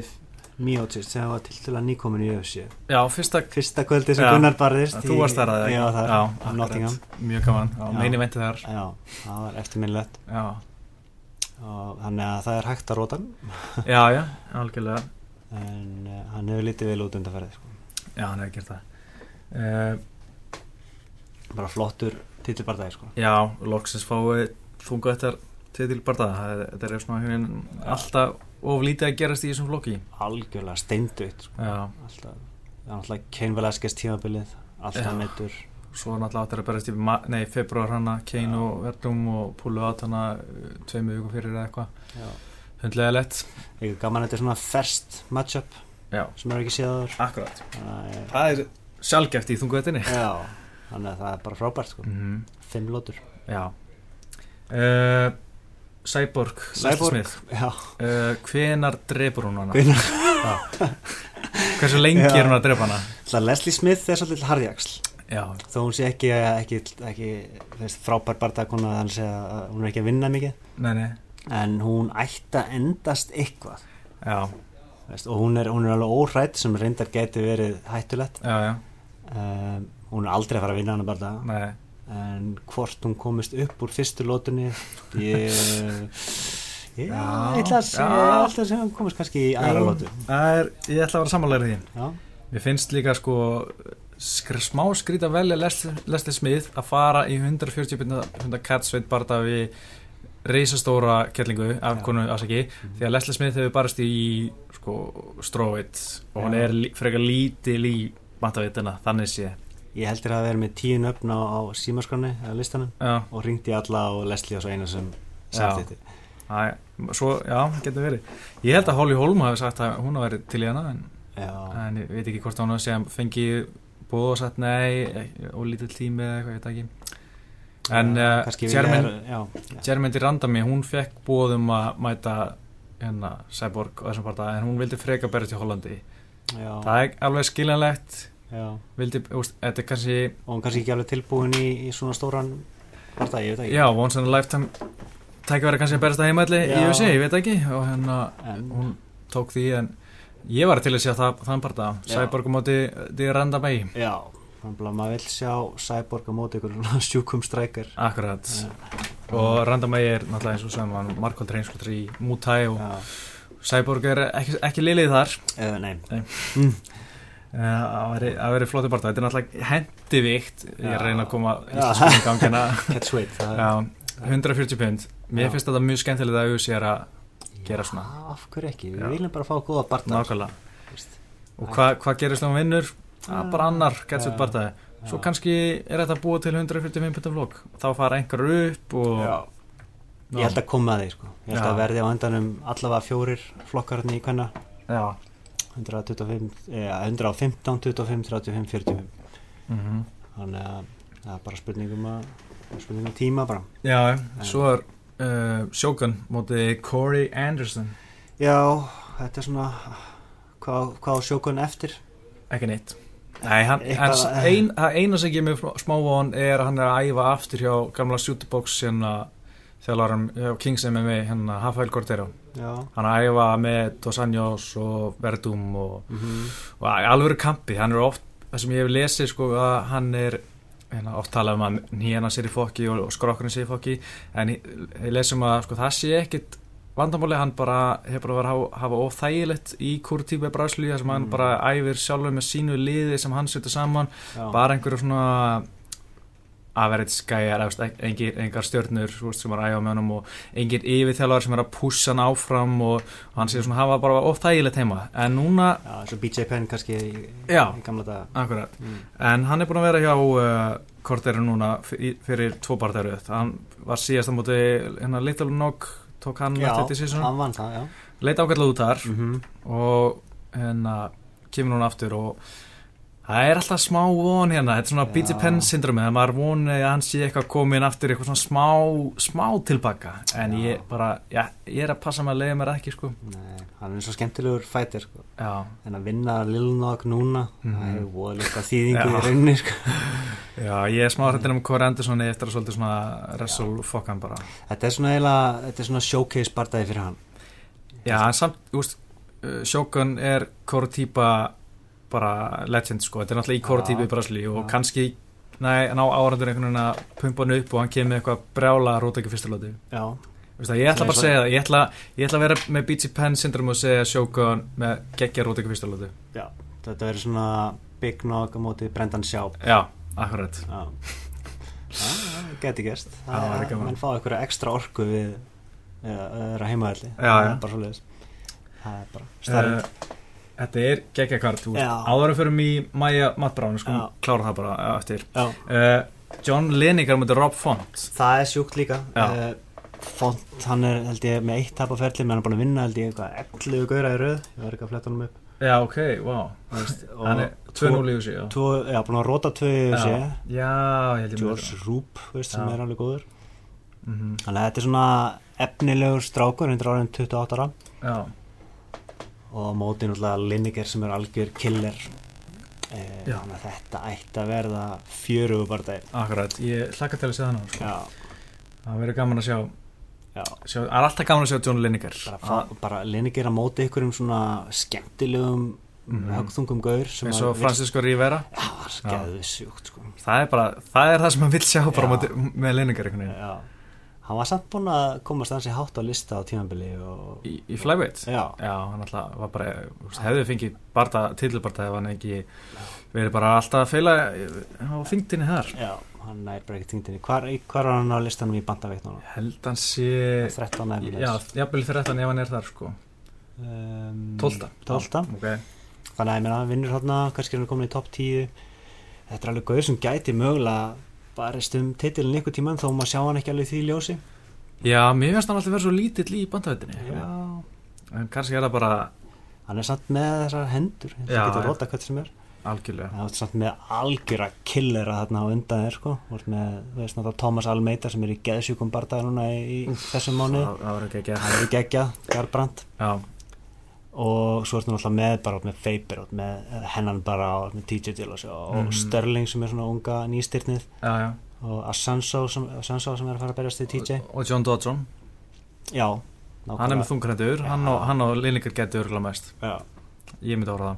Speaker 2: Miocic sem var til til að nýkomin í UFC
Speaker 1: Já, fyrsta
Speaker 2: fyrsta kvöldi sem. Gunnar barðist
Speaker 1: Þú varst þar að.
Speaker 2: Nottingham.
Speaker 1: Mjög gaman, meini venti þar.
Speaker 2: Já, það var eftirminnlegt þannig að það er hægt að róta
Speaker 1: já, já, algjörlega.
Speaker 2: En uh, hann hefur litið vel út undanferði sko.
Speaker 1: Já, hann hefur gert það. Uh,
Speaker 2: bara flottur titilbardagi sko.
Speaker 1: Já, loksins fái þunga þetta til barða Þetta er svona hérna, alltaf of lítið að gerast í þessum flokki.
Speaker 2: Algjörlega steindutt sko.
Speaker 1: Já,
Speaker 2: alltaf, er alltaf Kane Velasquez tímabilið alltaf
Speaker 1: Já.
Speaker 2: meittur
Speaker 1: svo náttúrulega áttur að berast í februar hana, Kane og Verdum og Púlu át hana uh, tveimu viku fyrir eða eitthvað. Hundlega lett.
Speaker 2: Ekki gaman þetta er svona first matchup
Speaker 1: Já,
Speaker 2: sem er ekki séður að
Speaker 1: Það er sjálfgeft í þungu þetta
Speaker 2: já, þannig að það er bara frábært sko.
Speaker 1: mm
Speaker 2: fimm lótur.
Speaker 1: Uh, Cyborg
Speaker 2: Cyborg.
Speaker 1: Leslie Smith
Speaker 2: já,
Speaker 1: uh, Hvenar drepur hún hana? Hversu lengi
Speaker 2: Já.
Speaker 1: er hún að drepa hana?
Speaker 2: Það Leslie Smith er svolítið harðjagsl þó hún sé ekki, ekki, ekki veist, frábær að hún er ekki að vinna mikið.
Speaker 1: Nei, nei.
Speaker 2: En hún ætti að endast eitthvað.
Speaker 1: Já,
Speaker 2: veist, og hún er, hún er alveg óhrætt sem reyndar geti verið hættulegt.
Speaker 1: Já, já,
Speaker 2: um, hún er aldrei að fara að vinna hana bardaga
Speaker 1: nei.
Speaker 2: En hvort hún komist upp úr fyrstu lótunni ég ég ætla að segja að hún komist kannski í aðra lótu
Speaker 1: er, ég ætla að vera samanlega því. Mér finnst líka sko skr smá skrít að velja Leslie, Smith að fara í 140 hundar catsveit bara við reisastóra kellingu af konu afsaki því að Leslie Smith hefur barast í sko stróvit og hún er frekar lítil í matavitina, þannig sé
Speaker 2: ég heldur að vera með tíu nöfn á, á símaskránni eða listanum
Speaker 1: Já,
Speaker 2: og ringdi alla og Leslie og svo einu sem sagt þetta
Speaker 1: já, getur verið. Ég held að Holly Holm hafi sagt að hún hafi verið til í hana en, en ég veit ekki hvort hún hafi segja fengi búið og sagt nei ekki- og lítill tími eða eitthvað, ég veit ekki. En uh, Jermaine
Speaker 2: er- já, já.
Speaker 1: Jermaine Randami, hún fekk búið um að mæta hérna Cyborg og þessum parta en hún vildi freka berja til Hollandi.
Speaker 2: Já,
Speaker 1: það er alveg skiljanlegt. Vildi, úst, þetta er kannski
Speaker 2: og hún kannski ekki alveg tilbúin í, í svona stóran parta, ég veit ekki.
Speaker 1: Já, once in a lifetime tækja verið kannski að berast að heimalli í. USA, ég veit ekki. Og hérna
Speaker 2: en,
Speaker 1: hún tók því en ég var til að sjá það, þann parta. Cyborg móti því Randami
Speaker 2: já, þannig að maður vil sjá Cyborg móti ykkur sjúkum strækir
Speaker 1: akkurat. Og Randami er náttúrulega eins og sem hann markvöld reynskultur í Thai og
Speaker 2: já,
Speaker 1: Cyborg er ekki, ekki lilið þar.
Speaker 2: Eða nei.
Speaker 1: Eh, það það verið flóti parta þetta er náttúrulega hendivíkt ég er reyna að koma í gangina
Speaker 2: weight það er-
Speaker 1: Já, 140 pund. Mér finnst þetta mjög skemmtilegt að USA er að gera svona.
Speaker 2: Já, af hverju ekki, við viljum bara fá góða barta
Speaker 1: nákvæmlega. Og hvað hva gerist þá hún vinnur? Það er bara annar getsveit
Speaker 2: Já.
Speaker 1: bartaði svo kannski er þetta búið til 145 pundum flokk þá fara einhver upp og
Speaker 2: Já. ég held að koma að því sko. ég held að verði á endanum allavega fjórir flokkarni í hvenna
Speaker 1: Já.
Speaker 2: 125, eh, 115, 25, 35, 45
Speaker 1: Mhm.
Speaker 2: þannig að það er bara spurningum að spurningum tíma bara.
Speaker 1: Já, svo er uh, Shogun móti Corey Anderson.
Speaker 2: Já, þetta er svona hvað, hvað á sjókun eftir?
Speaker 1: Ekki neitt. Nei, hann,
Speaker 2: Eitthvað-
Speaker 1: ein, eina sem gemur smá von er að hann er að æfa aftur hjá gamla shootbox hérna þjálfarum hjá Kings MMA hérna Rafael Cordero
Speaker 2: já,
Speaker 1: hann að æfa með Dos Anjos og Verdum og,
Speaker 2: mhm,
Speaker 1: og alveg kampi, hann er oft það sem ég hef lesið sko að hann er hérna, oft talað um að nýjana sér í fokki og, og skrokkurinn sér í fokki en ég, ég lesum að sko það sé ekkit vandamáli, hann bara hefur bara verið að hafa, óþægilegt í Kurtíbe Brásli þar sem hann
Speaker 2: Mm.
Speaker 1: bara æfir sjálfur með sínu liði sem hann setur saman.
Speaker 2: Já,
Speaker 1: bara einhverju svona average skæjar, engin, engar veist, sem er að æfa með honum og engin yfirþjálfar sem er að pussa hann áfram og, og hann sé svona hafa bara óþægilegt heima. En núna,
Speaker 2: já, svo BJ Penn kannski í,
Speaker 1: Já.
Speaker 2: í gamla daga.
Speaker 1: akkurat.
Speaker 2: Mm.
Speaker 1: en hann er búin að vera hjá uh, Korteri núna fyrir, fyrir tvo barðaröð hann var síðast á móti hérna Little Nog tók hann
Speaker 2: já,
Speaker 1: eftir þessi
Speaker 2: hann vann það, já.
Speaker 1: Leita ágætlega út þar
Speaker 2: mm
Speaker 1: og hérna kemur núna aftur og það er alltaf smá von hérna, þetta er svona
Speaker 2: Já.
Speaker 1: BJ Penn syndromi þegar maður voni að hann sé eitthvað komin aftur eitthvað svona smá, smá tilbaka en
Speaker 2: Já.
Speaker 1: ég bara, já, ég er að passa mig að leiða mér ekki sko
Speaker 2: Nei, hann er svo skemmtilegur fætir sko.
Speaker 1: já,
Speaker 2: en að vinna Lil Nog núna
Speaker 1: Mhm.
Speaker 2: það er voðalega þýðingu í rauninni sko.
Speaker 1: já, ég er smá hrættin um Corey Anderson eftir að svolítið svona wrestle fokkan bara
Speaker 2: þetta er svona eiginlega þetta er svona showcase bardaði fyrir hann
Speaker 1: já, en samt, þú veist uh, Shogun er Corey típa bara legend sko, þetta er náttúrulega í
Speaker 2: Já.
Speaker 1: típa í Brasli og kannski Nei, ná árandur einhvern veginn að pumpa hann upp og hann kemur eitthvað brjála róta ekki Veist það, ég ætla bara að segja það, ég ætla, ég ætla að vera með BG Penn syndrom og segja Shogun með geggja rót ekki fyrsturlóti.
Speaker 2: já, þetta verður svona Big Nog á móti Brendan Schaub
Speaker 1: Já, akkurat.
Speaker 2: geti
Speaker 1: gaman.
Speaker 2: mann fá eitthvað ekstra orku við vera heimaðalli það er bara starrið
Speaker 1: Uh, þetta er geggja kart, áður að fyrir í Maja Mattbránu, sko, klára það bara uh, eftir. Uh, John Lineker mútið Rob Font.
Speaker 2: það er sjúkt líka. Eh, Font, hann er held ég með eitt tapaferli menn hann er búin að vinna held ég eitthvað 11 gauðra í röð. Ég var ekki að fletta honum upp.
Speaker 1: Já, ok, wow. Hann er 2-0 í þessu, já.
Speaker 2: búin að róta tvö í
Speaker 1: með
Speaker 2: George Roop, veist, sem er alveg góður.
Speaker 1: Mhm,
Speaker 2: þannig að þetta er svona efnilegur strákur, 100 árin 28 ára.
Speaker 1: Já,
Speaker 2: og á móti náttúrulega Lineker sem er algjör killer eh, þannig að þetta ætti að verða fjörugu bara
Speaker 1: akkurat. Ég hlakka til að segja það nú, sko. Það verður gaman að sjá,
Speaker 2: já
Speaker 1: sjá, það er alltaf gaman að sjá John Lineker.
Speaker 2: bara, bara Lineker að móti ykkur um svona skemmtilegum
Speaker 1: Mhm.
Speaker 2: högþungum gaur
Speaker 1: eins og Francisco Rivera.
Speaker 2: já, það er sko
Speaker 1: Það er bara, það er það sem hann vil sjá bara
Speaker 2: Já.
Speaker 1: með, Lineker einhvern veginn.
Speaker 2: Hann var samt búinn að komast hans í hátt á lista á tímabili og
Speaker 1: Í, í flyweight?
Speaker 2: já,
Speaker 1: Já, hann alltaf var bara, hefði fengið barda, titilbarda ef hann ekki verið bara alltaf að feila á þingdini þar.
Speaker 2: já, hann nær bara ekki tingdinni hvar, í- hvar var hann á listanum í?
Speaker 1: Ég held hann sé,
Speaker 2: 13 efnilegs
Speaker 1: já, jafnvel 13 ef hann er þar, sko.
Speaker 2: um,
Speaker 1: 12.
Speaker 2: 12.
Speaker 1: Ok,
Speaker 2: þannig að hann vinnur hérna kannski er hann komin í topp 10 þetta er alveg gauður sem gæti mögulega barist um titilin ykkur tíman þó maður sjá hann ekki alveg því ljósi.
Speaker 1: Já, mér finnst hann alltaf verið svo lítill í bandaveitinni.
Speaker 2: já,
Speaker 1: En kannski er það bara
Speaker 2: hann er samt með þessar hendur það getur róta hvert sem er.
Speaker 1: Algjörlega.
Speaker 2: það er samt með algjöra killera þarna á undan þér sko. Ert með, þú veist náttúrulega Thomas Almeida sem er í geðsjúkum bardaði núna í, í þessum mánu
Speaker 1: Það það var ekki ekki
Speaker 2: hann er í geggja, Garbrand
Speaker 1: Já,
Speaker 2: og svo ertu náttúrulega með bara með Faber og með hennan bara og með TJ Dillashaw og
Speaker 1: Mhm.
Speaker 2: Sterling sem er svona unga nýstyrnið
Speaker 1: já, já.
Speaker 2: og Ascenso sem, Ascenso sem er að fara að berjast í TJ
Speaker 1: Og John Dodson,
Speaker 2: já,
Speaker 1: hann er með
Speaker 2: Já.
Speaker 1: og- hann og Lineker getur örgulega mest.
Speaker 2: já,
Speaker 1: Ég myndi að horfa það.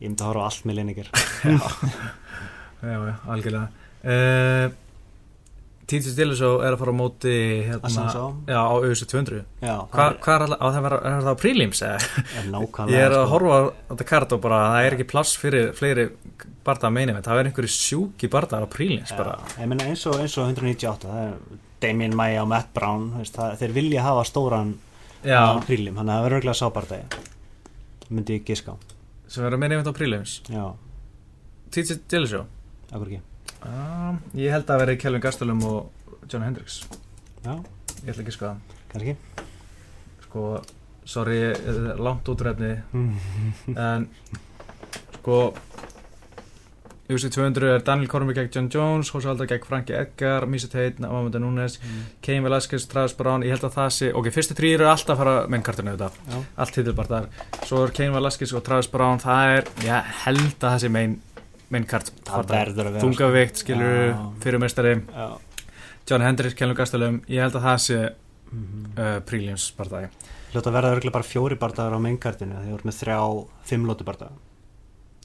Speaker 2: ég myndi að horfa allt með Lineker
Speaker 1: Já, já, algjörlega uh, Títis Dillisó er að fara á móti hérna. Já, á auðvitað 200
Speaker 2: já,
Speaker 1: Hvað hva er, alltaf- á það vera, er það á
Speaker 2: er nákvæmlega
Speaker 1: Ég er að
Speaker 2: sko.
Speaker 1: horfa á þetta kart og bara það er ekki plass fyrir fleiri barða að meina það er einhverju sjúki barðar á prílims
Speaker 2: Já,
Speaker 1: bara.
Speaker 2: eins og, eins og 198 það er Damien Maia og Matt Brown veist, það, þeir vilja hafa stóran á prílim, þannig að það verður örgulega sábardagi myndi ég giska á.
Speaker 1: Sem er að meina einmitt á prílims
Speaker 2: já,
Speaker 1: Títis Dillisó
Speaker 2: akkur ekki
Speaker 1: uh, Ég held að vera Kelvin Gastelum og John Hendricks.
Speaker 2: Já,
Speaker 1: Ég ætla ekki að skoða
Speaker 2: kannski.
Speaker 1: Sko, sorry, þetta er langt útrefni en sko UFC 200 er Daniel Cormier gegn John Jones Jose Aldo gegn Frankie Edgar Misa Tate, Amanda Nunes Cain Velasquez, Travis Brown, ég held að það sé ok, fyrstu þrýr eru alltaf að fara mennkartinu auðvitað,
Speaker 2: já,
Speaker 1: allt hitilbartar svo er Cain Velasquez og Travis Brown. Það er, ég held að það sé main,
Speaker 2: að vera
Speaker 1: þungavikt, skilur,
Speaker 2: Já.
Speaker 1: fyrirmestari
Speaker 2: já,
Speaker 1: Johnny Hendricks, Kjellum Gastelum ég held að það sé
Speaker 2: Mhm.
Speaker 1: uh, príljums bardagi.
Speaker 2: Hljóta að verða örgulega bara fjóri bardagar á mainkartinu þegar þú ert með þrjá, fimm lótu bardaga.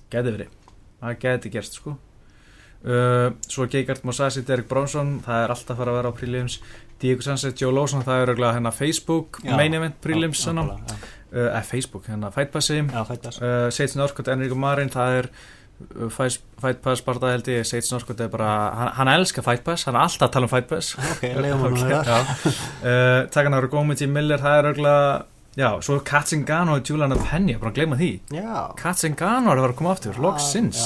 Speaker 1: Geti verið, það geti gerst sko. Uh, svo Geigard Mosasi, Derek Bronson það er alltaf að fara að vera á príljums Diego Sunset, Joe Lawson, það er örgulega hérna Facebook
Speaker 2: Já.
Speaker 1: main event príljums
Speaker 2: Já,
Speaker 1: uh, uh, Facebook, hérna Fight Passi
Speaker 2: Já, fættast
Speaker 1: uh, Sage Norskott, Enrico Marin það er uh, Fight Pass bara held ég, Sage Norskott er bara hann, hann elskar Fight Pass, hann er alltaf að tala um Fight Pass.
Speaker 2: Ok, leiðum hann að vera.
Speaker 1: Já. uh, Takan Ára Gómi, Jim Miller, það er örgulega já, svo Katzingano og Juliana Penny bara að gleyma því, Katzingano er að vera að koma aftur, loksins.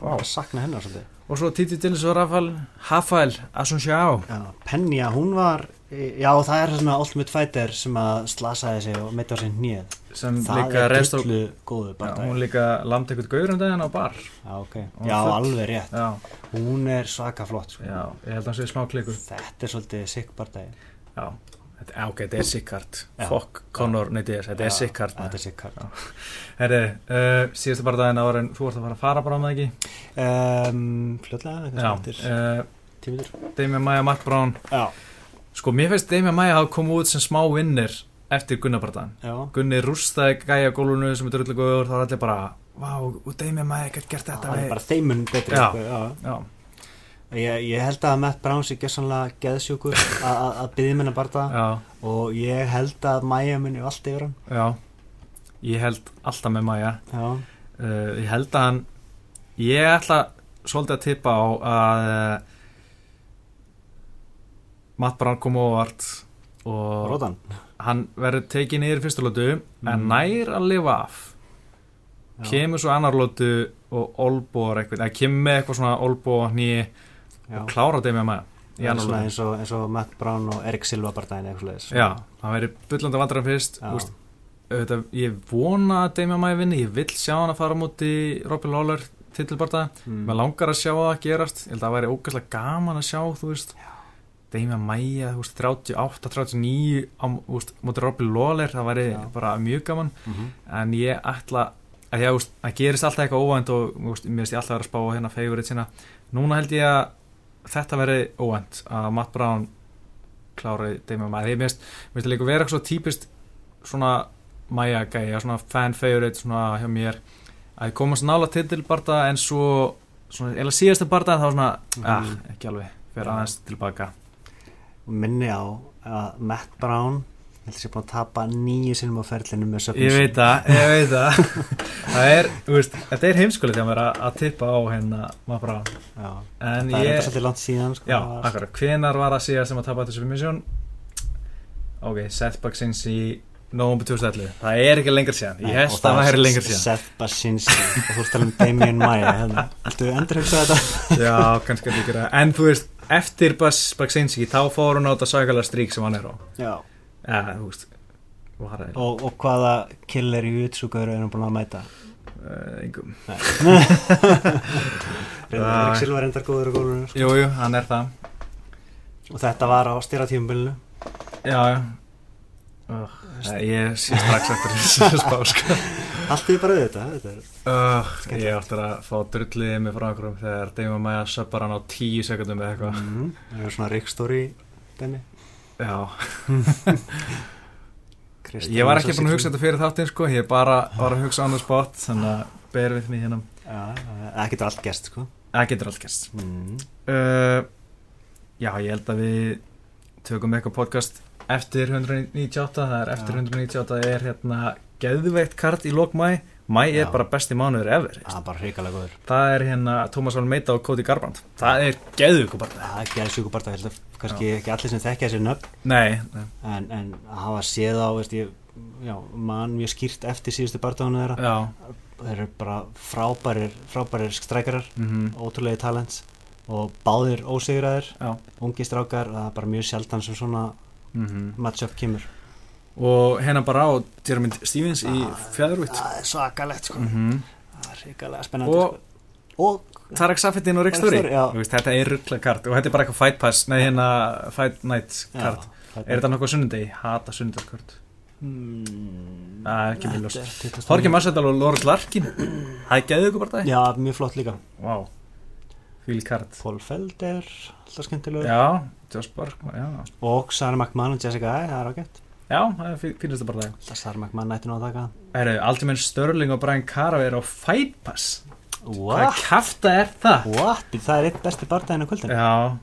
Speaker 2: Bara sakna hennar svolítið.
Speaker 1: Og svo Titi Dillis og Rafael Rafael Asunciao
Speaker 2: Já, Penja, hún var Já, það er svona Ultimate Fighter sem að slasaði sig og mitt á hnið
Speaker 1: sem
Speaker 2: Það
Speaker 1: líka
Speaker 2: er drullu góðu bara
Speaker 1: hún líka lamdi eitthvað gauður um daginn á bar.
Speaker 2: Já, ok.
Speaker 1: Hún
Speaker 2: Já, alveg rétt.
Speaker 1: Já,
Speaker 2: Hún er svaka flott sko.
Speaker 1: já, ég held að hann sé smá klikur.
Speaker 2: Þetta er svolítið sikk bardagi.
Speaker 1: Já, þetta, ok, þetta er sikkart fokk Conor Neydiðis, þetta er sikkart
Speaker 2: Þetta er sikk hard
Speaker 1: herri, uh, síðustu bara daginn ára þú ert að fara að fara bara á með ekki?
Speaker 2: Um, Fljótlega,
Speaker 1: já,
Speaker 2: eitthvað eftir.
Speaker 1: uh,
Speaker 2: tímitur
Speaker 1: Damien Maia, Matt Brown.
Speaker 2: Já,
Speaker 1: sko, mér finnst Damien Maia hafa komið út sem smá vinnir eftir Gunnabardaðan
Speaker 2: já.
Speaker 1: Gunni rústaði gæja gólunu sem er drullu góður þá er allir bara, og Damien Maia gætt gert þetta
Speaker 2: Það er bara þeimun betri
Speaker 1: Já.
Speaker 2: sko, já.
Speaker 1: já,
Speaker 2: Ég, ég held að Matt Brown sé gessanlega geðsjúkur að- byggja minna barða
Speaker 1: já,
Speaker 2: og ég held að Maja muni allt yfir hann.
Speaker 1: Já. Ég held alltaf með Maia uh, ég held að hann ég ætla svolítið að tippa á að uh, Matt Brown kom óvart og
Speaker 2: Róðan
Speaker 1: hann verður tekið niður í fyrstu lótu en
Speaker 2: Mm.
Speaker 1: nær að lifa af. Kemur svo annar lótu og olbór eitthvað, eða kemur með eitthvað svona olbó nýi og klára þeim með maður í annar
Speaker 2: svona
Speaker 1: lótu
Speaker 2: eins og, eins og Matt Brown og Erik Silva barðaðin eitthvað leiðis
Speaker 1: já, hann verður bullandi vandrar fyrst
Speaker 2: Já.
Speaker 1: úst, auðvitað, ég vona að Demi Maia vinni, ég vill sjá hann að fara á móti Robin Lawler titilbarta
Speaker 2: mm.
Speaker 1: Mér langar að sjá það að gerast Ég held að það væri ógæslega gaman að sjá Þú veist Deimja Maia, þú veist, 38, 39 á, móti Robin Lawler Það væri
Speaker 2: Já.
Speaker 1: bara mjög gaman
Speaker 2: Mhm.
Speaker 1: En ég ætla að ég, veist, það gerist alltaf eitthvað óvænt og veist, mér veist ég alltaf vera að spá hérna favorite sína Núna held ég að þetta veri óvænt að Matt Brown klári Deimja Maia mér veist það líka vera eitthvað típist svona Maia gæja, svona fan favorite svona hjá mér að ég komast nála titilbarta en svo svona, eða síðasta barta þá svona,
Speaker 2: Mhm.
Speaker 1: ah, ekki alveg fyrir aðeins tilbaka
Speaker 2: minni á að Matt Brown. Ég held að sé búin að tapa nýju sinnum á ferlinu með
Speaker 1: ég
Speaker 2: submission
Speaker 1: veit það, ég veit það. Það er, þú veist, þetta er heimskulegt þegar maður er að- tippa á hérna maður bara,
Speaker 2: Já.
Speaker 1: en
Speaker 2: það er
Speaker 1: ég
Speaker 2: þetta svolítið langt síðan sko,
Speaker 1: já,
Speaker 2: það
Speaker 1: akkurat, hvenar var að síðast sem að tapa þessu misjón ok, Seth Bucksins í november 2011, það er ekki lengur síðan. Ég held að það
Speaker 2: er
Speaker 1: lengur síðan.
Speaker 2: Seth Basinski og þú ert að tala um Damien Maia hérna. Viltu endur hugsa þetta?
Speaker 1: já, kannski ekki en þú veist, eftir Bus Bucksinski þá fór hún á þetta sagalega strík sem hann er á.
Speaker 2: Já.
Speaker 1: ja, veist
Speaker 2: Og, og hvaða killer í utsugur er hann búin að mæta?
Speaker 1: uh, engum.
Speaker 2: Erik Silva reyndar góður og góður sko.
Speaker 1: jú, jú, hann er það.
Speaker 2: Og þetta var á styrratífumbilinu
Speaker 1: já, já uh, ég sé strax eftir þessu spá sko.
Speaker 2: Allt er bara auðvitað þetta er
Speaker 1: uh, ég áttur að fá drulliðið mig frá einhverjum þegar Dima Maja söpar hann á tíu sekundum eða eitthvað.
Speaker 2: Mhm. Það er svona Rick Story dæmi
Speaker 1: já,
Speaker 2: Kristján
Speaker 1: ég var ekki búin að hugsa þetta fyrir þáttinn sko, ég bara var að hugsa the spot þannig að bear with me hérna.
Speaker 2: Já, það getur allt gest sko.
Speaker 1: Það getur allt gerst.
Speaker 2: Mm.
Speaker 1: uh, Já, ég held að við tökum eitthvað podcast eftir 198, það er eftir
Speaker 2: Já.
Speaker 1: 198 er hérna geðveikt kart í lok mæ, er
Speaker 2: Já.
Speaker 1: bara besti mánuður ever,
Speaker 2: Það er
Speaker 1: það er hérna Tómas Valmeita og Cody Garbrandt, það er geðveiku bara,
Speaker 2: Það er að kannski ekki allir sem þekkja þessi nöfn. En, en að hafa séð á, veist ég já, mann mjög skýrt eftir síðustu barndáðuna þeirra.
Speaker 1: Já.
Speaker 2: Þeir eru bara frábærir frábærir strækarar,
Speaker 1: mm
Speaker 2: ótrúlega talents og báðir ósigraðir.
Speaker 1: Já,
Speaker 2: ungi strákar, það er bara mjög sjaldan sem svona
Speaker 1: mm
Speaker 2: matchup kemur.
Speaker 1: Og hérna bara á Jeremy Stevens í
Speaker 2: Ah.
Speaker 1: fjæðurvitt
Speaker 2: Það er svakalegt sko,
Speaker 1: mm
Speaker 2: það er hrikalega spennandi
Speaker 1: Og-
Speaker 2: sko. og
Speaker 1: Tarek Safetin og Rick Story þetta er ruggla kart og þetta er bara eitthvað fight pass, nei hérna fight night kart,
Speaker 2: Já,
Speaker 1: er þetta nokkuð sunnudegi, hata sunnudagskart
Speaker 2: Mm,
Speaker 1: Það er ekki mjög ljóst.
Speaker 2: þetta 20.
Speaker 1: Jorge Massadal og Lawrence Larkin. Það er geðið ykkur bara það
Speaker 2: Já, mjög flott líka.
Speaker 1: Vá Fíl kart
Speaker 2: Paul Felder, alltaf skemmtilegur.
Speaker 1: Já, Josh Barkman, já.
Speaker 2: Og Sarah McMahon og Jessica Ai, það er ágætt.
Speaker 1: Já, það fí- fínasta bara það.
Speaker 2: Það Sarah McMahon ætti nú að taka.
Speaker 1: Eru, Altimenn Störling og Brian Cara er á Fight Pass. Hvað
Speaker 2: What?
Speaker 1: kæfta er það?
Speaker 2: What? Það er eitt besti bardaginn á kvöldin
Speaker 1: Já.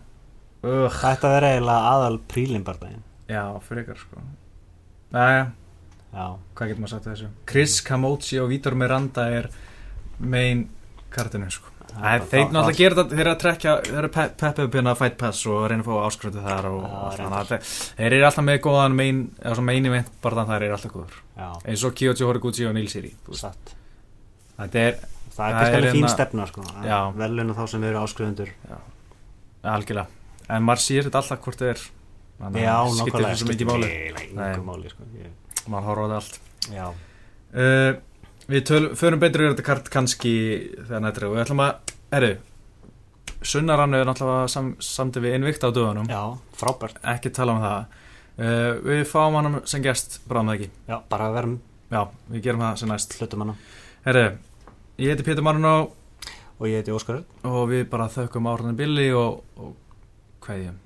Speaker 1: Ugh.
Speaker 2: Það ætti að vera eiginlega aðal prílim bardaginn.
Speaker 1: Já, frekar sko. Næja,
Speaker 2: Já,
Speaker 1: hvað getur maður sagt við þessu? Chris Camocci og Vítor Miranda er main kartinu sko
Speaker 2: Það-
Speaker 1: þeir náttúrulega gera þetta, þeir eru að trekja, þeir eru pe- peppið upp hérna Fight Pass og reyna að fá áskröndu þar og, svona, þeir, eru alltaf með góðan main, eða svona main event bara þannig þær eru alltaf góður
Speaker 2: já,
Speaker 1: eins og Kyoji Horiguchi og Neil Siri þetta er
Speaker 2: Það er kannski alveg fín
Speaker 1: hérna-
Speaker 2: stefna sko. Velun og þá sem eru áskrifundur
Speaker 1: algjörlega. En maður sér þetta alltaf hvort það er. Að það skiptir
Speaker 2: nákvæmlega
Speaker 1: þessu mikið máli. Nei.
Speaker 2: sko. Ég-
Speaker 1: maður horfa á það allt.
Speaker 2: Já,
Speaker 1: uh, við töl, förum betur yfir þetta kart kannski þegar nættir og við ætlum að, herru Sunnarannu er náttúrulega sam, samtið við innvikt á döðunum
Speaker 2: já, frábært.
Speaker 1: Ekki tala um það. Uh, við fáum hann sem gest bráðum það ekki.
Speaker 2: Já, bara vera
Speaker 1: já, við gerum það sem næst.
Speaker 2: Hlutum hana.
Speaker 1: Herru, ég heiti Pétur Marunó.
Speaker 2: Og ég heiti Óskar
Speaker 1: og við bara þökkum áhrðan Billy og, og hverjum